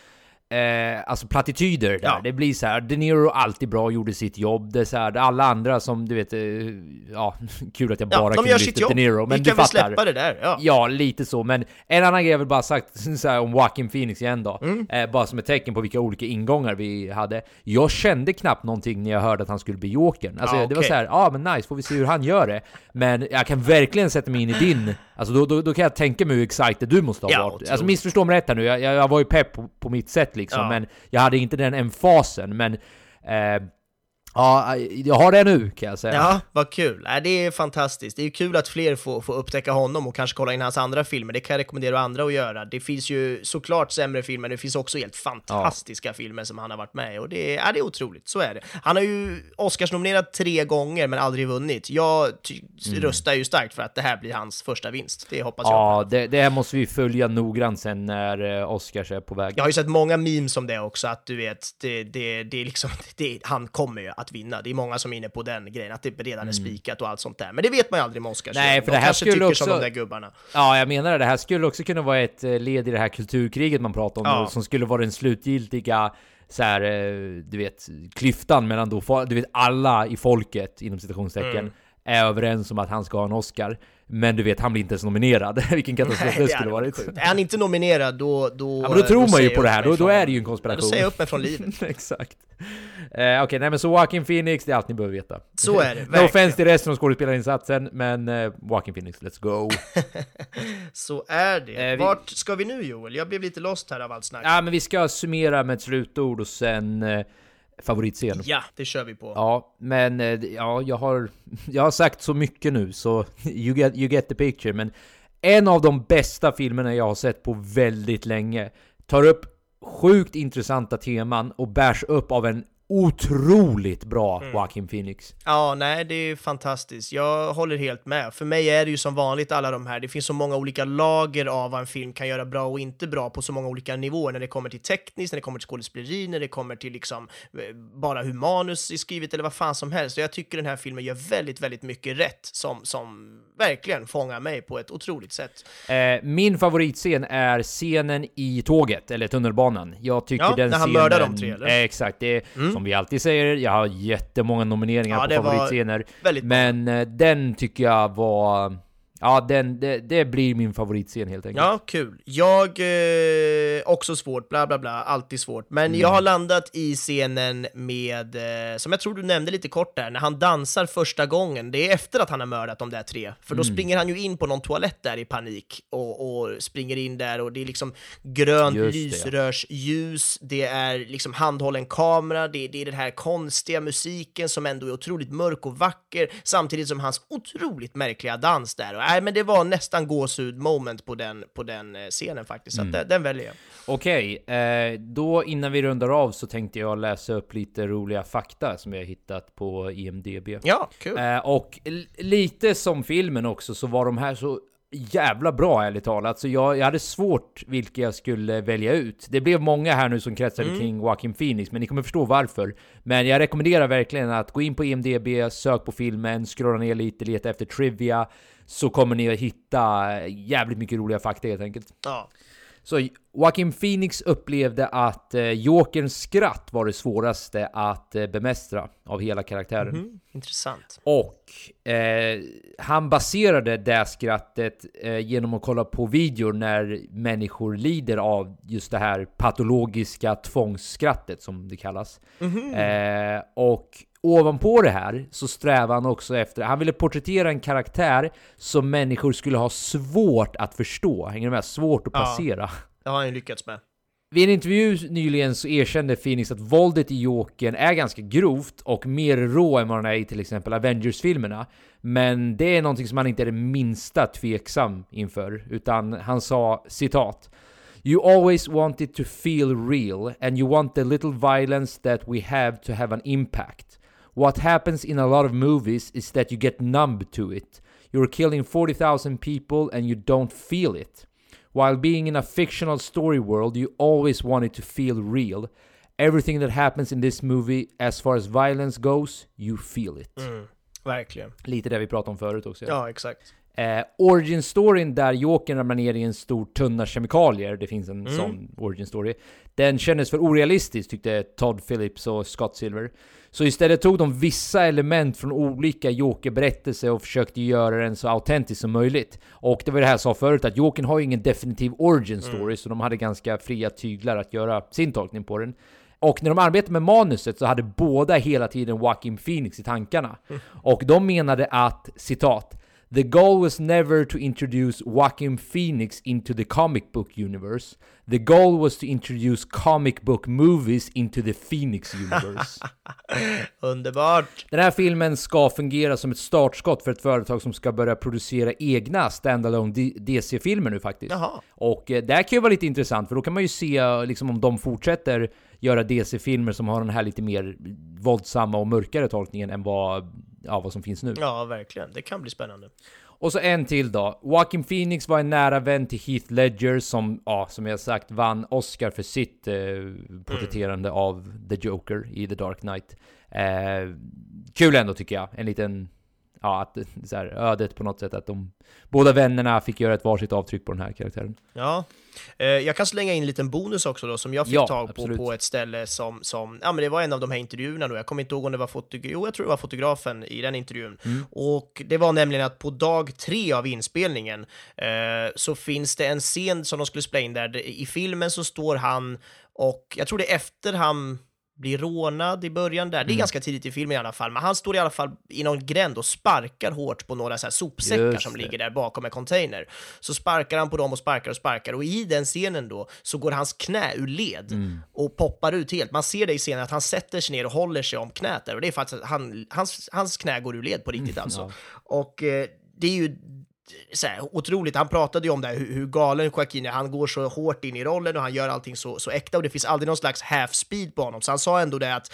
S1: Eh, alltså plattityder där.
S5: Ja.
S1: Det blir så här. De Niro alltid bra, gjorde sitt jobb. Det är så här, alla andra som du vet, eh, ja, *laughs* kul att jag bara
S5: Ja, de
S1: kunde lyfta
S5: sitt jobb.
S1: De Niro, men
S5: vi
S1: du
S5: kan
S1: fattar.
S5: släppa det där. Ja.
S1: Ja, lite så, men en annan grej jag vill bara sagt *laughs* så här, om Joaquin Phoenix igen då,
S5: Mm.
S1: eh, bara som ett tecken på vilka olika ingångar vi hade. Jag kände knappt någonting när jag hörde att han skulle bli Jokern. Alltså
S5: Ja,
S1: det var så här, ja ah, men nice, får vi se hur han gör det. Men jag kan verkligen sätta mig in i din, alltså då, då, då kan jag tänka mig hur excited du måste ha varit. Alltså missförstå mig rätt här nu, jag, jag, jag var ju pepp på, på mitt sätt liksom,
S5: Ja.
S1: men jag hade inte den emfasen, men eh, Ja, jag har det nu kan jag säga.
S5: Ja, vad kul. Det är fantastiskt. Det är kul att fler får, får upptäcka honom och kanske kolla in hans andra filmer. Det kan jag rekommendera andra att göra. Det finns ju såklart sämre filmer, det finns också helt fantastiska filmer som han har varit med i och det är, ja, det är otroligt. Så är det. Han har ju Oscarsnominerat tre gånger men aldrig vunnit. Jag ty- röstar ju starkt för att det här blir hans första vinst. Det hoppas jag.
S1: Ja, det, det här måste vi följa noggrant sen när eh, Oscars är på väg.
S5: Jag har ju sett många memes om det också, att du vet, det, det, det är liksom, *laughs* det, han kommer ju att vinna. Det är många som är inne på den grejen, att det redan är spikat och allt sånt där. Men det vet man ju aldrig med Oscars.
S1: Mm. Nej, för
S5: de
S1: det här skulle också-
S5: som de där gubbarna.
S1: Ja, jag menar det. Det här skulle också kunna vara ett eh, led i det här kulturkriget man pratar om,
S5: Ja.
S1: som skulle vara den slutgiltiga så här, eh, du vet, klyftan mellan då, du vet, alla i folket, inom citationstecken,
S5: Mm.
S1: är överens om att han ska ha en Oscar. Men du vet, han blir inte ens nominerad. *laughs* Vilken katastrof det skulle varit.
S5: sjukt. Är han inte nominerad, då... då
S1: Ja, men då tror man
S5: säger
S1: ju på det här, då, då är det ju en
S5: Då
S1: konspiration.
S5: säger jag upp mig från livet. *laughs*
S1: Exakt. Eh, Okej, nej men så Joaquin Phoenix, det är allt ni behöver veta.
S5: Så är det, *laughs*
S1: no offense till resten av skådespelarinsatsen, men eh, Joaquin Phoenix, let's go.
S5: Så är det.
S1: Eh,
S5: Vart ska vi nu Joel? Jag blev lite lost här av allt snack.
S1: ja, men vi ska summera med ett slutord och sen eh, favoritscen.
S5: Ja, det kör vi på.
S1: Ja, men eh, ja, jag har, *laughs* jag har sagt så mycket nu så *laughs* you get, you get the picture. Men en av de bästa filmerna jag har sett på väldigt länge tar upp sjukt intressanta teman och bärs upp av en otroligt bra
S5: Mm.
S1: Joaquin Phoenix.
S5: Ja, nej, det är fantastiskt. Jag håller helt med. För mig är det ju som vanligt alla de här, det finns så många olika lager av vad en film kan göra bra och inte bra på så många olika nivåer. När det kommer till tekniskt, när det kommer till skådespeleri, när det kommer till liksom eh, bara hur manus är skrivet eller vad fan som helst. Och jag tycker den här filmen gör väldigt, väldigt mycket rätt som, som verkligen fångar mig på ett otroligt sätt.
S1: Eh, min favoritscen är scenen i tåget, eller tunnelbanan. Jag tycker
S5: Ja,
S1: den
S5: när han
S1: scenen...
S5: mördar de tre, eller? Mm.
S1: Eh, exakt, det är som vi alltid säger, jag har jättemånga nomineringar
S5: Ja,
S1: på favoritscener. Men eh, den tycker jag var... Ja, den, det, det blir min favoritscen helt enkelt.
S5: Ja, kul. Jag, eh, också svårt, bla bla bla, alltid svårt. Men jag har landat i scenen med, eh, som jag tror du nämnde lite kort där, när han dansar första gången. Det är efter att han har mördat de där tre. För då springer han ju in på någon toalett där i panik och, och springer in där och det är liksom grönt
S1: Just det,
S5: lysrörsljus, det är liksom handhållen kamera, det, det är den här konstiga musiken som ändå är otroligt mörk och vacker, samtidigt som hans otroligt märkliga dans där. Och, nej, men det var nästan gåshud moment på den, på den eh, scenen faktiskt, så att den, den väljer jag.
S1: Okej, eh, då innan vi rundar av så tänkte jag läsa upp lite roliga fakta som jag hittat på IMDB.
S5: Ja, kul.
S1: Eh, och lite som filmen också så var de här så jävla bra ärligt talat. Så jag, jag hade svårt vilka jag skulle välja ut. Det blev många här nu som kretsade
S5: Mm.
S1: kring Joaquin Phoenix, men ni kommer förstå varför. Men jag rekommenderar verkligen att gå in på IMDB, sök på filmen, scrolla ner lite, leta efter trivia, så kommer ni att hitta jävligt mycket roliga fakta helt enkelt.
S5: Ja.
S1: Så Joaquin Phoenix upplevde att eh, Jokerns skratt var det svåraste att eh, bemästra av hela karaktären.
S5: Mm, intressant.
S1: Och eh, han baserade det skrattet eh, genom att kolla på videor när människor lider av just det här patologiska tvångsskrattet som det kallas. Eh, och ovanpå det här så strävar han också efter, han ville porträttera en karaktär som människor skulle ha svårt att förstå. Hänger du med? Svårt att
S5: Ja. Det har han ju lyckats med.
S1: Vid en intervju nyligen så erkände Phoenix att våldet i Jokern är ganska grovt och mer rå än vad den är i till exempel Avengers-filmerna. Men det är någonting som han inte är det minsta tveksam inför, utan han sa citat You always want it to feel real and you want the little violence that we have to have an impact. What happens in a lot of movies is that you get numb to it. You're killing 40,000 people and you don't feel it. While being in a fictional story world, you always want it to feel real. Everything that happens in this movie, as far as violence goes, you feel it.
S5: Verkligen.
S1: Lite det vi pratade om förut också.
S5: Ja, exakt.
S1: Eh, origin storyn där Jokern ramlar ner i en stor tunna kemikalier, det finns en sån origin story. Den kändes för orealistisk tyckte Todd Phillips och Scott Silver. Så istället tog de vissa element från olika Joker-berättelser och försökte göra den så autentisk som möjligt. Och det var det här jag sa förut, att Jokern har ju ingen definitiv origin story, så de hade ganska fria tyglar att göra sin tolkning på den. Och när de arbetade med manuset så hade båda hela tiden Joaquin Phoenix i tankarna. Och de menade att, citat, The goal was never to introduce Joaquin Phoenix into the comic book universe. The goal was to introduce comic book movies into the Phoenix universe. *laughs*
S5: Underbart!
S1: Den här filmen ska fungera som ett startskott för ett företag som ska börja producera egna standalone DC-filmer nu faktiskt.
S5: Jaha.
S1: Och eh, det här kan ju vara lite intressant, för då kan man ju se eh, liksom, om de fortsätter göra DC-filmer som har den här lite mer våldsamma och mörkare tolkningen än vad, ja, vad som finns nu.
S5: Ja, verkligen. Det kan bli spännande.
S1: Och så en till då. Joaquin Phoenix var en nära vän till Heath Ledger som, ja, som jag sagt, vann Oscar för sitt eh, porträtterande av The Joker i The Dark Knight. Eh, kul ändå tycker jag. En liten, ja, att så här, ödet på något sätt att de båda vännerna fick göra ett varsitt avtryck på den här karaktären.
S5: Ja. Eh, jag kan slänga in en liten bonus också då, som jag fick
S1: Ja,
S5: tag på
S1: absolut.
S5: på ett ställe som, som, ja men det var en av de här intervjuerna då, jag kommer inte ihåg om det var fotograf, jo jag tror det var fotografen i den intervjun.
S1: Mm.
S5: Och det var nämligen att på dag tre av inspelningen eh, så finns det en scen som de skulle spela in där, i filmen så står han och, jag tror det är efter han blir rånad i början där. Det är
S1: Mm.
S5: ganska tidigt i filmen i alla fall, men han står i alla fall i någon gränd och sparkar hårt på några så här sopsäckar som ligger där bakom en container. Så sparkar han på dem och sparkar och sparkar och i den scenen då så går hans knä ur led
S1: Mm.
S5: och poppar ut helt. Man ser det i scenen att han sätter sig ner och håller sig om knät där och det är faktiskt att han, hans, hans knä går ur led på riktigt alltså. Och eh, det är ju så här, otroligt, han pratade ju om det här, hur, hur galen Joaquin är, han går så hårt in i rollen och han gör allting så, så äkta och det finns aldrig någon slags half speed på honom, så han sa ändå det att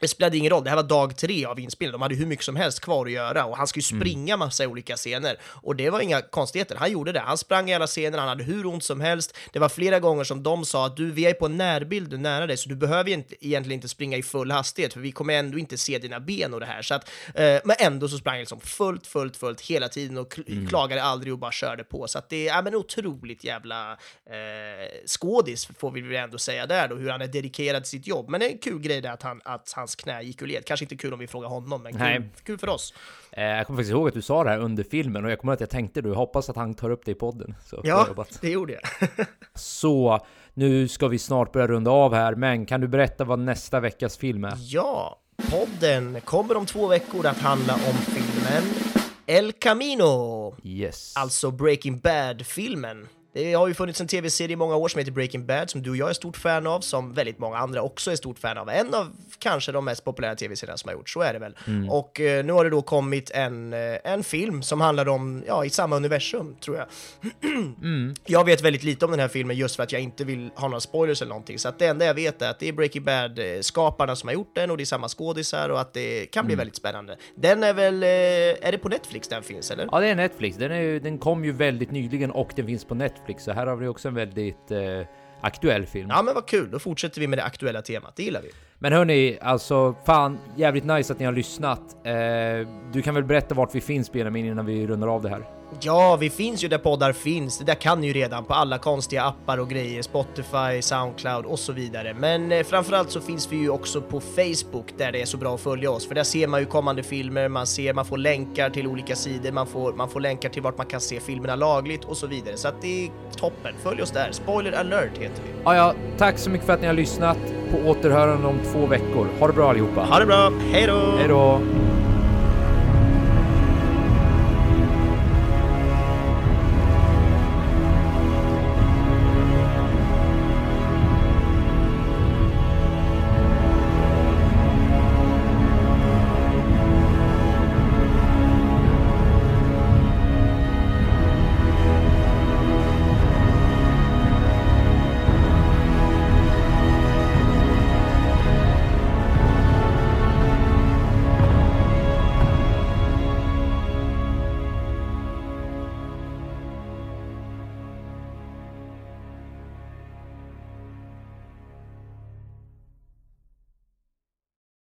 S5: det spelade ingen roll, det här var dag tre av inspelningen, de hade hur mycket som helst kvar att göra och han skulle ju springa massa olika scener. Och det var inga konstigheter, han gjorde det, han sprang i alla scener, han hade hur ont som helst, det var flera gånger som de sa att du, vi är på en närbild nära dig så du behöver inte, egentligen inte springa i full hastighet för vi kommer ändå inte se dina ben och det här, så att, eh, men ändå så sprang jag liksom fullt, fullt, fullt hela tiden och kl- klagade aldrig och bara körde på, så att det är ja, men otroligt jävla eh, skådis får vi väl ändå säga där då, hur han är dedikerad till sitt jobb, men det är en kul grej där att, han, att hans knä gick ur led, kanske inte kul om vi frågar honom, men kul,
S1: Nej.
S5: kul för oss.
S1: Eh, jag kommer faktiskt ihåg att du sa det här under filmen och jag kommer ihåg att jag tänkte du, hoppas att han tar upp det i podden. Så,
S5: Ja, det gjorde jag. *laughs*
S1: Så, nu ska vi snart börja runda av här, men kan du berätta vad nästa veckas film är?
S5: Ja, podden kommer om två veckor att handla om filmen El Camino,
S1: Yes.
S5: alltså Breaking Bad-filmen. Det har ju funnits en tv-serie i många år som heter Breaking Bad, som du och jag är stort fan av, som väldigt många andra också är stort fan av. En av kanske de mest populära tv-serierna som har gjorts, så är det väl. Och eh, nu har det då kommit en, eh, en film som handlar om, ja, i samma universum, tror jag. *clears throat* Jag vet väldigt lite om den här filmen just för att jag inte vill ha några spoilers eller någonting, så att det enda jag vet är att det är Breaking Bad-skaparna som har gjort den och det är samma skådisar och att det kan bli väldigt spännande. Den är väl, eh, är det på Netflix den finns eller?
S1: Ja, det är Netflix. Den, är, den kom ju väldigt nyligen och den finns på Netflix, så här har vi också en väldigt eh, aktuell film.
S5: Ja men vad kul, då fortsätter vi med det aktuella temat, det gillar vi.
S1: Men hörni, alltså fan jävligt nice att ni har lyssnat. Eh, du kan väl berätta vart vi finns Benjamin innan vi rundar av det här?
S5: Ja, vi finns ju där poddar finns. Det där kan ni ju redan på alla konstiga appar och grejer, Spotify, Soundcloud och så vidare. Men eh, framförallt så finns vi ju också på Facebook där det är så bra att följa oss, för där ser man ju kommande filmer, man ser, man får länkar till olika sidor, man får, man får länkar till vart man kan se filmerna lagligt och så vidare. Så att det är toppen. Följ oss där. Spoiler alert heter vi.
S1: Ja, ja, tack så mycket för att ni har lyssnat. På återhörande om två veckor. Ha det bra allihopa.
S5: Ha det bra, hej då!
S1: Hej då!